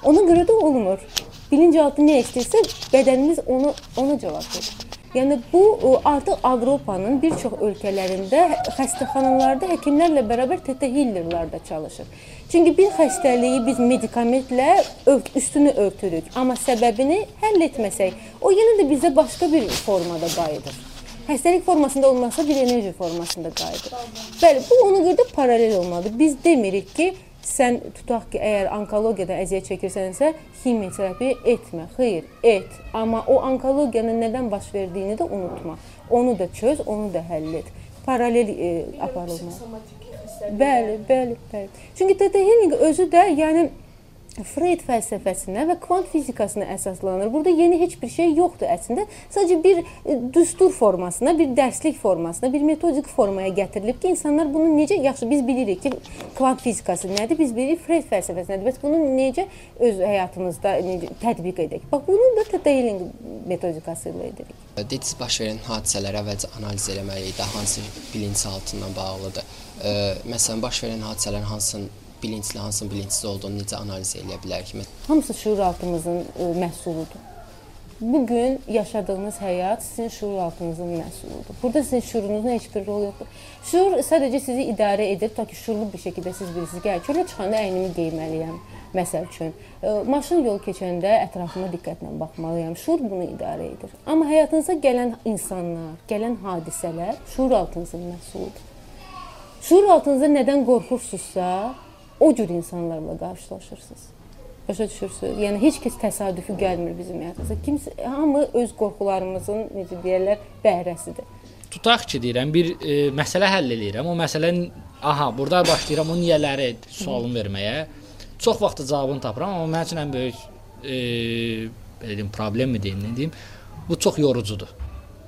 Ona görə də olmur. Bilinci altı nə istəyirsə, bədənimiz ona ona cavab verir. Yəni bu artıq Avropanın bir çox ölkələrində xəstəxanalarda həkimlərlə bərabər tete healerlər də çalışır. Çünki bir xəstəliyi biz medikamentlə ört, üstünü örtürük, amma səbəbini həll etməsək, o yenə də bizə başqa bir formada qayıdır. Xəstəlik formasında olmasa bir enerji formasında qayıdır. Bəli, bu ona görə də paralel olmalıdır. Biz demirik ki, sən tutaq ki, əgər onkologiyada əziyyət çəkirsənsə, ximioterapiya etmə. Xeyr, et. Amma o onkologiyanın nədən baş verdiyini də unutma. Onu da çöz, onu da həll et. Paralel e, aparılmalı. Bəli, bəli, bəli. Çünki TT Healing özü də, yəni Freud fəlsəfəsinə və kvant fizikasına əsaslanır. Burada yeni heç bir şey yoxdur əslində. Sadəcə bir e, düstur formasına, bir dərslik formasına, bir metodik formaya gətirilib ki, insanlar bunu necə yaxşı biz bilirik ki, kvant fizikası nədir? Biz bilirik Freud fəlsəfəsi nədir? Bəs bunu necə öz həyatımızda necə tətbiq edək? Bax, bunu da Taylor metodikası ilə edirik. Dediniz baş verən hadisələri əvvəlcə analiz etməliyik də, hansı bilinç altından bağlıdır. Ə, məsələn, baş verən hadisələrin hansının bilincli, hansının bilinçsiz olduğunu necə analiz edə bilərik? Hamısı şuur altımızın ə, məhsuludur. Bu gün yaşadığınız həyat sizin şuur altınızın məhsuludur. Burada sizin şuurunuzun heç bir rolu yoxdur. Şuur sadəcə sizi idarə edir, ta ki şuurlu bir şəkildə siz bilirsiniz. Gəl, çölə çıxanda əynimi geyməliyəm. Məsəl üçün, ə, maşın yol keçəndə ətrafıma diqqətlə baxmalıyam. Şuur bunu idarə edir. Amma həyatınıza gələn insanlar, gələn hadisələr şuur altınızın məhsuludur. Şuur altınızda nədən qorxursunuzsa, o cür insanlarla qarşılaşırsınız. Başa düşürsüz? Yəni heç kəs təsadüfi gəlmir bizim həyatımıza. Kimsə hamı öz qorxularımızın necə deyirlər, bəhrəsidir. Tutaq ki, deyirəm bir e, məsələ həll eləyirəm. O məsələnin aha, burada başlayıram o niyələri sualını verməyə. Çox vaxt cavabını tapıram, amma mənim üçün ən böyük e, belə deyim, problemmi deyim, nə deyim, bu çox yorucudur.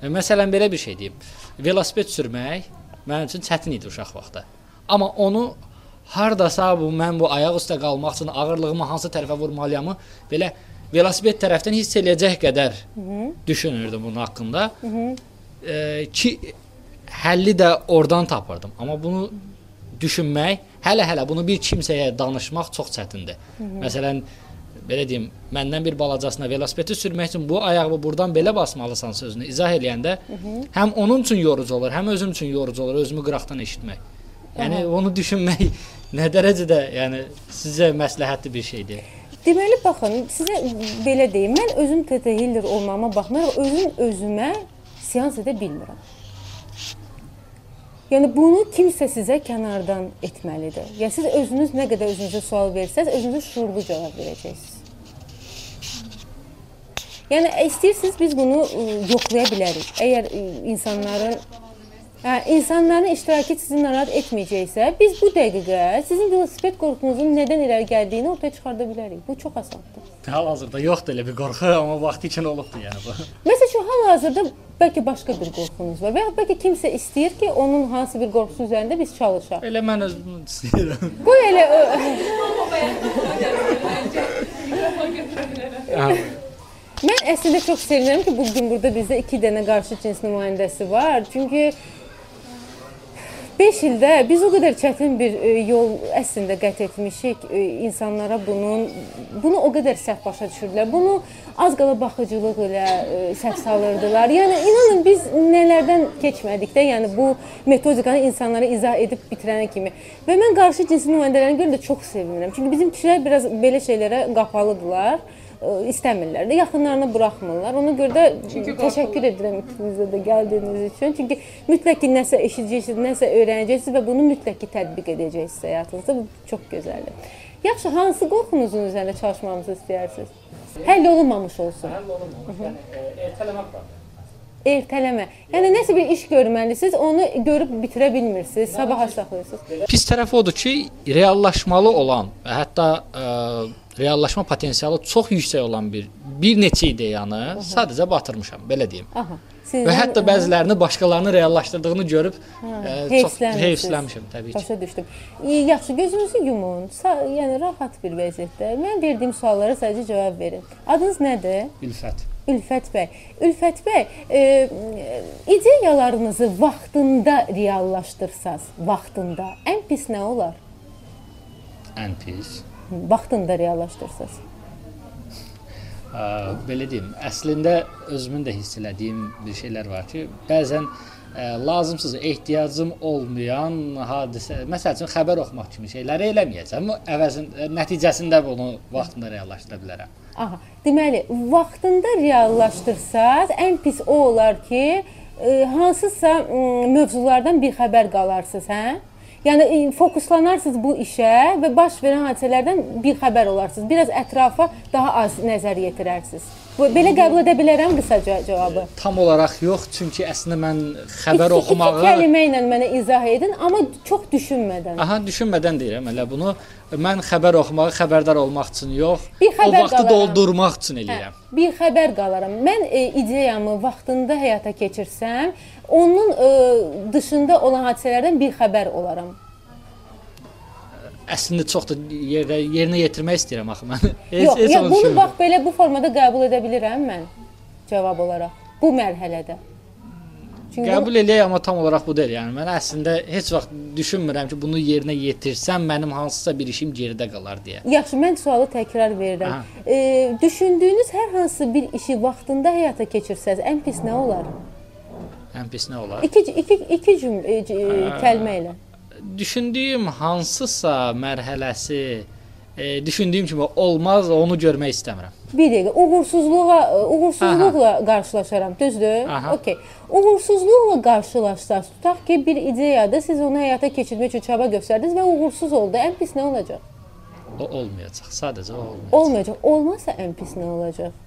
E, məsələn belə bir şey deyim. Velosiped sürmək mənim üçün çətin idi uşaq vaxtı. Amma onu hardasa bu mən bu ayaq üstə qalmaq üçün ağırlığımı hansı tərəfə vurmalıyamı belə velosiped tərəfdən hiss eləyəcək qədər Hı -hı. düşünürdüm bunun haqqında. Hı -hı. E, ki həlli də oradan tapırdım. Amma bunu düşünmək, hələ-hələ bunu bir kimsəyə danışmaq çox çətindir. Hı -hı. Məsələn, belə deyim, məndən bir balacasına velosipedi sürmək üçün bu ayağımı burdan belə basmalısan sözünü izah eləyəndə həm onun üçün yorucu olur, həm özüm üçün yorucu olur, özümü qıraqdan eşitmək. Yəni onu düşünmək nə dərəcədə, yəni sizə məsləhətli bir şeydir. Deməli baxın, sizə belə deyim, mən özüm TT Hiller olmağıma baxmayaraq özüm özümə seans edə bilmirəm. Yəni bunu kimsə sizə kənardan etməlidir. Ya siz özünüz nə qədər özünüzə sual versəz, özünüz şuurlu cavab verəcəksiniz. Yəni istəyirsiniz biz bunu ə, yoxlaya bilərik. Əgər ə, insanların insanların iştirakı sizi narahat etməyəcəksə, biz bu dəqiqə sizin velosiped qorxunuzun nədən irəli gəldiyini ortaya çıxarda bilərik. Bu çox asandır. Hal-hazırda yoxdur elə bir qorxu, amma vaxtı üçün olubdu yəni bu. Məsələn, üçün hal-hazırda bəlkə başqa bir qorxunuz var və ya bəlkə kimsə istəyir ki, onun hansı bir qorxusu üzərində biz çalışaq. Elə mən özüm istəyirəm. Qoy elə o Mən əslində çox sevinirəm ki, bu gün burada bizdə 2 dənə qarşı cins nümayəndəsi var. Çünki 5 ildə biz o qədər çətin bir e, yol əslində qət etmişik. E, insanlara bunun bunu o qədər səhv başa düşürdülər. Bunu az qala baxıcılıq ilə e, səhv salırdılar. Yəni inanın biz nələrdən keçmədik də, yəni bu metodikanı insanlara izah edib bitirənə kimi. Və mən qarşı cins nümayəndələrinə görə də çox sevinirəm. Çünki bizim kişilər biraz belə şeylərə qapalıdılar istəmirlər də, yaxınlarına buraxmırlar. Ona görə də təşəkkür edirəm ikinizə də gəldiyiniz üçün. Çünki mütləq ki, nəsə eşidəcəksiniz, nəsə öyrənəcəksiniz və bunu mütləq ki, tətbiq edəcəksiniz həyatınızda. Bu çox gözəldir. Yaxşı, hansı qorxunuzun üzərində çalışmamızı istəyirsiniz? Həll olunmamış olsun. Həll olunmamış. Yəni ertələmək var. Ertələmə. Yəni nəsə bir iş görməlisiniz, onu görüb bitirə bilmirsiniz, sabaha saxlayırsınız. Pis tərəfi odur ki, reallaşmalı olan və hətta ə, reallaşma potensialı çox yüksək olan bir bir neçə ideyanı sadəcə batırmışam, belə deyim. Aha. Və hətta bəzilərini başqalarının reallaşdırdığını görüb ə, çox heyfslənmisiniz. heyfslənmişəm təbii ki. Başa düşdüm. İyi, yaxşı, gözünüzü yumun. Sa yəni rahat bir vəziyyətdə. Mən verdiyim suallara sadəcə cavab verin. Adınız nədir? Ülfət. Ülfət bəy. Ülfət bəy, e, ideyalarınızı vaxtında reallaşdırsaz, vaxtında ən pis nə olar? Ən pis. Vaxtında reallaşdırsaz. Ə, belə deyim, əslində özümün də hiss elədiyim bir şeylər var ki, bəzən ə, lazımsız ehtiyacım olmayan hadisə, məsəl üçün xəbər oxumaq kimi şeyləri eləməyəcəm. Əvəzin ə, nəticəsində bunu vaxtında reallaşdıra bilərəm. Aha. Deməli, vaxtında reallaşdırsaz, ən pis o olar ki, e, hansısa m, mövzulardan bir xəbər qalarsınız, hə? Yəni e, fokuslanarsınız bu işə və baş verən hadisələrdən bir xəbər olarsınız. Biraz ətrafa daha az nəzər yetirərsiniz. Bu belə qəbul edə bilərəm qısaca cavabı. Tam olaraq yox, çünki əslində mən xəbər İki- oxumağı iki kəlmə ilə mənə izah edin, amma çox düşünmədən. Aha, düşünmədən deyirəm elə bunu. Mən xəbər oxumağı xəbərdar olmaq üçün yox, o vaxtı qalaram. doldurmaq üçün Hə, eləyirəm. bir xəbər qalaram. Mən e, ideyamı vaxtında həyata keçirsəm, onun e, dışında olan hadisələrdən bir xəbər olaram. Əslində çox da yerdə yerinə yetirmək istəyirəm axı mən. Yox, ya, onu bunu bax belə bu formada qəbul edə bilirəm mən cavab olaraq bu mərhələdə. Çünki Qəbul eləyək, amma tam olaraq bu deyil. Yəni mən əslində heç vaxt düşünmürəm ki, bunu yerinə yetirsəm mənim hansısa bir işim geridə qalar deyə. Yaxşı, mən sualı təkrar verirəm. Aha. E, düşündüyünüz hər hansı bir işi vaxtında həyata keçirsəz, ən pis nə olar? Ən pis nə olar? İki iki iki cümlə e, kəlmə ilə. Düşündüyüm hansısa mərhələsi e, düşündüyüm kimi olmaz, onu görmək istəmirəm. Bir dəqiqə, uğursuzluğa, e, uğursuzluqla qarşılaşaram, düzdür? Aha. Okay. Uğursuzluqla qarşılaşsaz, tutaq ki, bir ideyada siz onu həyata keçirmək üçün çaba göstərdiniz və uğursuz oldu. Ən pis nə olacaq? O olmayacaq. Sadəcə o olmayacaq. Olmayacaq. Olmasa ən pis nə olacaq?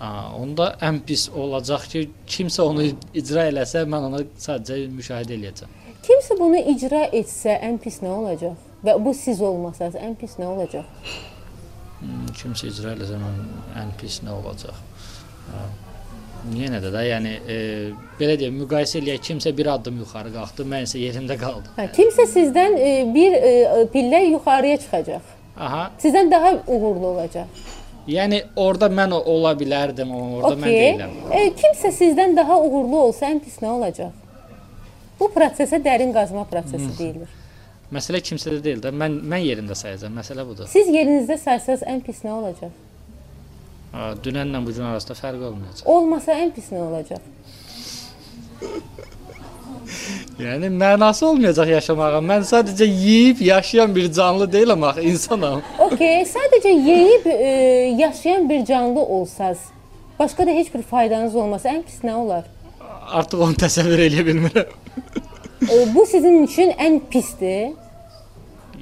Aa, onda ən pis olacaq ki, kimsə onu icra eləsə, mən onu sadəcə müşahidə eləyəcəm. Kimsə bunu icra etsə ən pis nə olacaq? Və bu siz olmasanız ən pis nə olacaq? Hmm, Kimsə icra eləsə mən ən pis nə olacaq? Yenə də də, yəni e, belə deyim, müqayisə eləyək, kimsə bir addım yuxarı qalxdı, mən isə yerimdə qaldım. Hə, kimsə sizdən e, bir e, pillə yuxarıya çıxacaq. Aha. Sizdən daha uğurlu olacaq. Yəni orada mən ola bilərdim, orada mən Okey. deyiləm. E, kimsə sizdən daha uğurlu olsa ən pis nə olacaq? Bu prosesə dərin qazma prosesi deyilir. Məsələ kimsədə deyil də. Mən mən yerində sayacağam. Məsələ budur. Siz yerinizdə saysanız ən pis nə olacaq? Dünənlə bu gün arasında fərq olmayacaq. Olmasa ən pis nə olacaq? Yəni mənası olmayacaq yaşamağın. Mən sadəcə yeyib yaşayan bir canlı deyiləm axı, insanam. Okay, sadəcə yeyib e, yaşayan bir canlı olsaz, başqa da heç bir faydanız olmasa ən pis nə olar? Artıq onu təsəvvür edə bilmirəm. E, bu sizin üçün ən pisdir.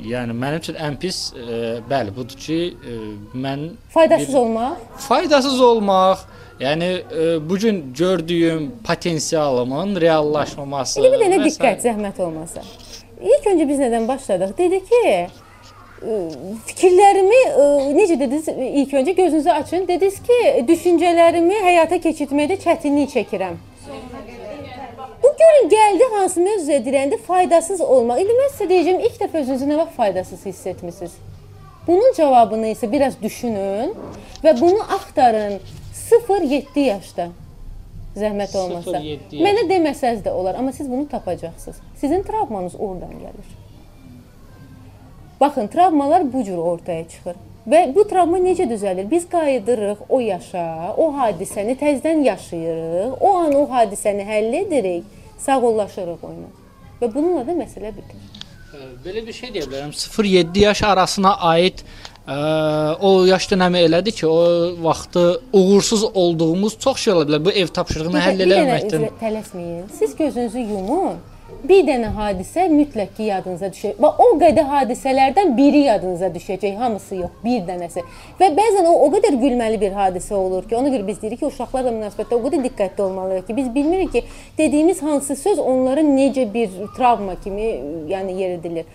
Yəni mənim üçün ən pis e, bəli, budur ki, e, mən Faydasız Bir- olmaq. faydasız olmaq, yəni e, bu gün gördüyüm potensialımın reallaşmaması. İndi bir dənə diqqət, zəhmət olmasa. İlk öncə biz nədən başladıq? Dedi ki, e, fikirlərimi e, necə dediniz? İlk öncə gözünüzü açın. Dediniz ki, düşüncələrimi həyata keçirtməkdə çətinlik çəkirəm. Bu görün gəldi hansı mövzuya dirəndi faydasız olmaq. İndi mən sizə deyəcəm ilk dəfə özünüzü nə vaxt faydasız hiss etmisiniz? Bunun cavabını isə biraz düşünün və bunu axtarın 0-7 yaşda. Zəhmət olmasa. 0-7 yaş. Mənə deməsəz də olar, amma siz bunu tapacaqsınız. Sizin travmanız oradan gəlir. Baxın, travmalar bu cür ortaya çıxır. Və bu travma necə düzəlir? Biz qayıdırıq o yaşa, o hadisəni təzədən yaşayırıq, o an o hadisəni həll edirik, sağollaşırıq onunla. Və bununla da məsələ bitir. Belə bir şey deyə bilərəm. 0-7 yaş arasına aid ə, o yaş dönəmi elədir ki, o vaxtı uğursuz olduğumuz çox şey ola bilər. Bu ev tapşırığını həll eləməkdən. tələsməyin. Siz gözünüzü yumun. Bir dənə hadisə mütləq ki yadınıza düşəcək. Bax o qədər hadisələrdən biri yadınıza düşəcək, hamısı yox, bir dənəsi. Və bəzən o o qədər gülməli bir hadisə olur ki, ona görə biz deyirik ki, uşaqlarla münasibətdə o qədər diqqətli olmalıyıq ki, biz bilmirik ki, dediyimiz hansı söz onların necə bir travma kimi, yəni yeridilir.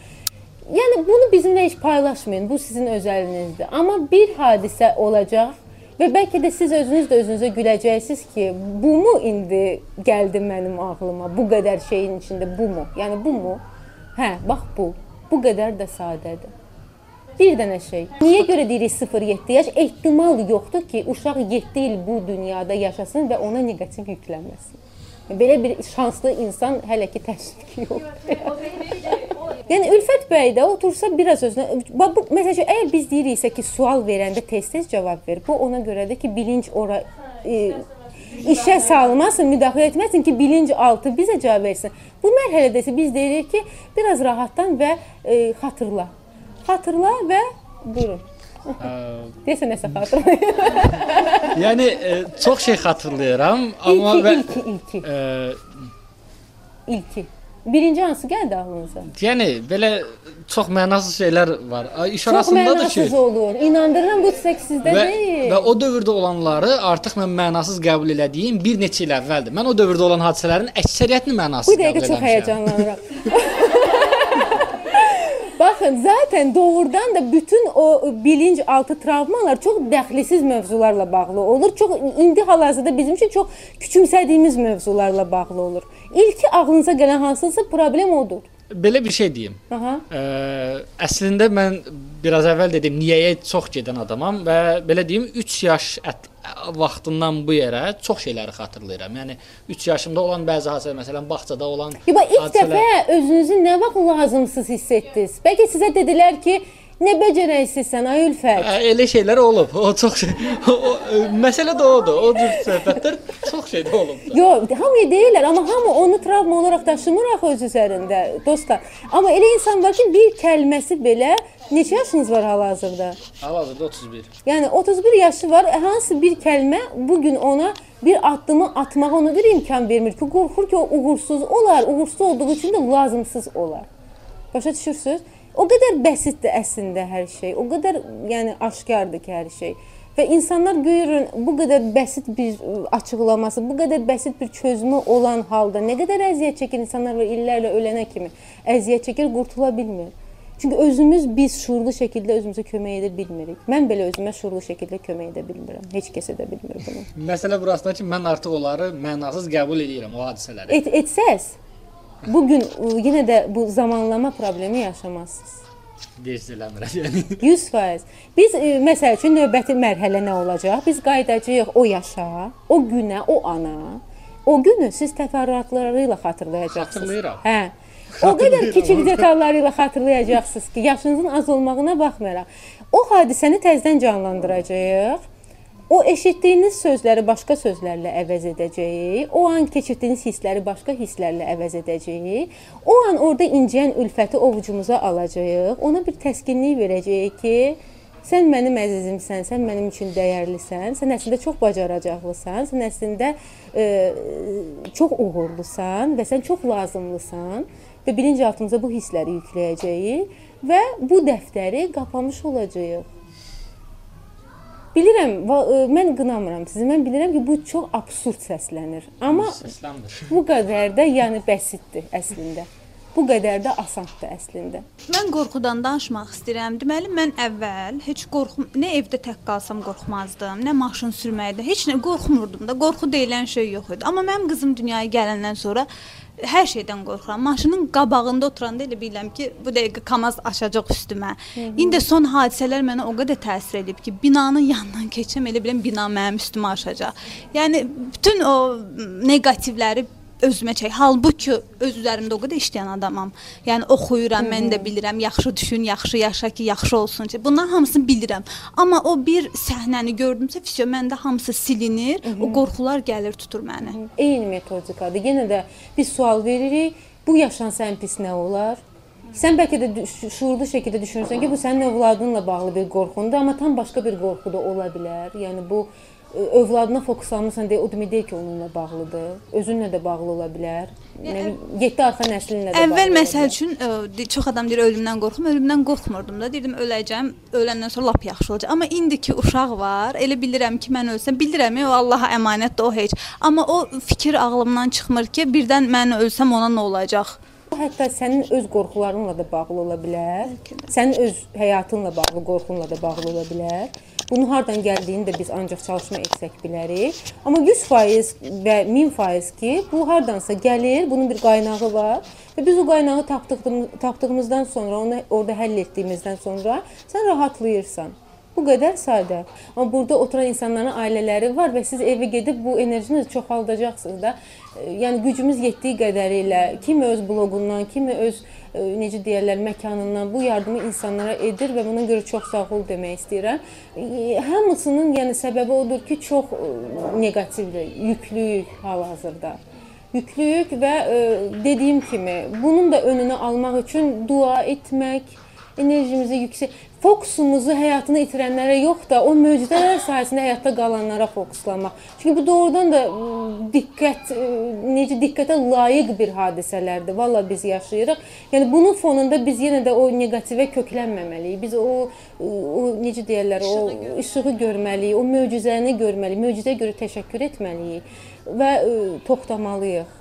Yəni bunu bizimlə heç paylaşmayın. Bu sizin öz əlinizdə. Amma bir hadisə olacaq və bəlkə də siz özünüz də özünüzə güləcəksiniz ki, bu mu indi gəldi mənim ağlıma? Bu qədər şeyin içində bu mu? Yəni bu mu? Hə, bax bu. Bu qədər də sadədir. Bir dənə şey. Niyə görə deyirik 0-7 yaş? Ehtimal yoxdur ki, uşaq 7 il bu dünyada yaşasın və ona neqativ yüklənməsin. Belə bir şanslı insan hələ ki ki yoxdur. Yəni Ülfət bəy də otursa biraz özünə bu məsələn əgər biz deyiriksə ki, sual verəndə tez-tez cavab ver. Bu ona görədir ki, bilinc ora e, işə salmasın, müdaxilə etməsin ki, bilinc altı bizə cavab versin. Bu mərhələdə isə biz deyirik ki, biraz rahatlan və e, xatırla. Xatırla və buyurun. Desə nəsə xatırla. Yəni ə, çox şey xatırlayıram, amma İlki, və ilki, ilki, ə, ilki. Birinci hansı gəldi ağlınıza? yəni belə çox mənasız şeylər var. İş Çox arasındadır ki, mənasız olur. İnandırıram bu tək sizdə və, deyil. və o dövrdə olanları artıq mən mənasız qəbul elədiyim bir neçə il əvvəldir. Mən o dövrdə olan hadisələrin əksəriyyətini mənasız Bu dəqiqə qəbul çox eləmişəm. Baxın, zaten doğrudan da bütün o bilinç altı travmalar çox dəxlisiz mövzularla bağlı olur. Çox indi hal-hazırda bizim üçün çox küçümsədiyimiz mövzularla bağlı olur. İlki ağlınıza gələn hansısa problem odur. Belə bir şey deyim. Aha. Ə, əslində mən biraz əvvəl dedim, niyəyə çox gedən adamam və belə deyim 3 yaş vaxtından bu yerə çox şeyləri xatırlayıram. Yəni 3 yaşımda olan bəzi hadisələr, məsələn, bağçada olan bax ilk dəfə özünüzü nə vaxt lazımsız hiss etdiniz? Bəlkə sizə dedilər ki, nə becərəksizsən ay Ülfət. Ə, elə şeylər olub. O çox şey. O, məsələ də odur. O cür söhbətlər çox şeydə olub. Yox, hamıya deyirlər, amma hamı onu travma olaraq daşımır axı öz üzərində, dostlar. Amma elə insan var ki, bir kəlməsi belə neçə yaşınız var hal-hazırda? Hal-hazırda 31. Yəni 31 yaşı var. e, Hansı bir kəlmə bu gün ona bir addımı atmağa ona bir imkan vermir ki, qorxur ki, o uğursuz olar, uğursuz olduğu üçün də lazımsız olar. Başa düşürsüz? O qədər bəsitdir əslində hər şey. O qədər yəni aşkardır ki, hər şey. Və insanlar görün bu qədər bəsit bir açıqlaması, bu qədər bəsit bir çözümü olan halda nə qədər əziyyət çəkir insanlar və illərlə ölənə kimi əziyyət çəkir, qurtula bilmir. Çünki özümüz biz şuurlu şəkildə özümüzə kömək edə bilmirik. Mən belə özümə şuurlu şəkildə kömək edə bilmirəm. Heç kəs edə bilmir bunu. Məsələ burasında ki, mən artıq onları mənasız qəbul edirəm o hadisələri. Et etsəz bu gün ə, yenə də bu zamanlama problemi yaşamazsınız. Deyirsiz eləmirəm yəni. 100%. Biz e, məsəl üçün növbəti mərhələ nə olacaq? Biz qayıdacağıq o yaşa, o günə, o ana. O günü siz təfərrüatları ilə xatırlayacaqsınız. Xatırlayıram. Hə. O qədər kiçik detalları ilə xatırlayacaqsınız ki, yaşınızın az olmağına baxmayaraq, o hadisəni təzədən canlandıracağıq. O eşitdiyiniz sözləri başqa sözlərlə əvəz edəcəyik. O an keçirdiyiniz hissləri başqa hisslərlə əvəz edəcəyik. O an orada inciyən ülfəti ovucumuza alacağıq. Ona bir təskinlik verəcəyik ki, sən mənim əzizimsən, sən mənim üçün dəyərlisən. Sən əslində çox bacaracaqlısan. Sən əslində e, çox uğurlusan və sən çox lazımlısan və bilinçaltımıza bu hissləri yükləyəcəyik və bu dəftəri qapamış olacağıq. Bilirəm, ə, mən qınamıram sizi. Mən bilirəm ki, bu çox absurd səslənir. Amma bu qədər də yəni bəsitdir əslində. Bu qədər də asandır əslində. Mən qorxudan danışmaq istəyirəm. Deməli mən əvvəl heç qorxum, nə evdə tək qalsam qorxmazdım, nə maşın sürməkdə, heç nə qorxmurdum da. Qorxu deyilən şey yox idi. Amma mənim qızım dünyaya gələndən sonra hər şeydən qorxuram. Maşının qabağında oturanda elə bilirəm ki, bu dəqiqə KAMAZ aşacaq üstümə. İndi son hadisələr mənə o qədər təsir edib ki, binanın yanından keçəm elə bilirəm bina mənim üstümə aşacaq. Yəni bütün o neqativləri özümə çək. Halbuki öz üzərimdə o qədər işləyən adamam. Yəni oxuyuram, mən də bilirəm, yaxşı düşün, yaxşı yaşa ki, yaxşı olsun. Bunların hamısını bilirəm. Amma o bir səhnəni gördümsə, fisio məndə hamısı silinir, o qorxular gəlir tutur məni. Eyni metodikadır. Yenə də biz sual veririk. Bu yaşansa ən pis nə olar? Sən bəlkə də şuurlu şəkildə düşünürsən ki, bu sənin övladınla bağlı bir qorxundur, amma tam başqa bir qorxu da ola bilər. Yəni bu övladına fokuslanmısan deyə o demək deyil ki, onunla bağlıdır. Özünlə də bağlı ola bilər. Yəni 7 arxa nəslinlə də bağlı. Əvvəl məsəl üçün ə, çox adam deyir ölümdən qorxum, ölümdən qorxmurdum da. Dedim öləcəm, öləndən sonra lap yaxşı olacaq. Amma indiki uşaq var, elə bilirəm ki, mən ölsəm, bilirəm o Allaha əmanətdir o heç. Amma o fikir ağlımdan çıxmır ki, birdən mən ölsəm ona nə olacaq? Bu hətta sənin öz qorxularınla da bağlı ola bilər. Sənin öz həyatınla bağlı qorxunla da bağlı ola bilər. Bunu hardan gəldiyini də biz ancaq çalışma etsək bilərik. Amma 100% və 1000% ki, bu hardansa gəlir, bunun bir qaynağı var və biz o qaynağı tapdığımız tapdığımızdan sonra, onu orada həll etdiyimizdən sonra sən rahatlayırsan. Bu qədər sadə. Amma burada oturan insanların ailələri var və siz evə gedib bu enerjini çoxaldacaqsınız da. E, Yəni gücümüz yetdiyi qədərilə kimi öz bloqundan, kimi öz necə deyirlər, məkanından bu yardımı insanlara edir və buna görə çox sağ ol demək istəyirəm. E, Hamısının yəni səbəbi odur ki, çox e, neqativdir, yüklüyük hal-hazırda. Yüklüyük və e, dediyim kimi, bunun da önünü almaq üçün dua etmək, enerjimizi yüksək fokusumuzu həyatını itirənlərə yox da o möcüzələr sayəsində həyatda qalanlara fokuslanmaq. Çünki bu doğrudan da diqqət necə diqqətə layiq bir hadisələrdir. Valla biz yaşayırıq. Yəni bunun fonunda biz yenə də o neqativə köklənməməliyik. Biz o o necə deyirlər, o işığı görməliyik, o möcüzəni görməliyik. Möcüzəyə görə təşəkkür etməliyik və toxtamalıyıq.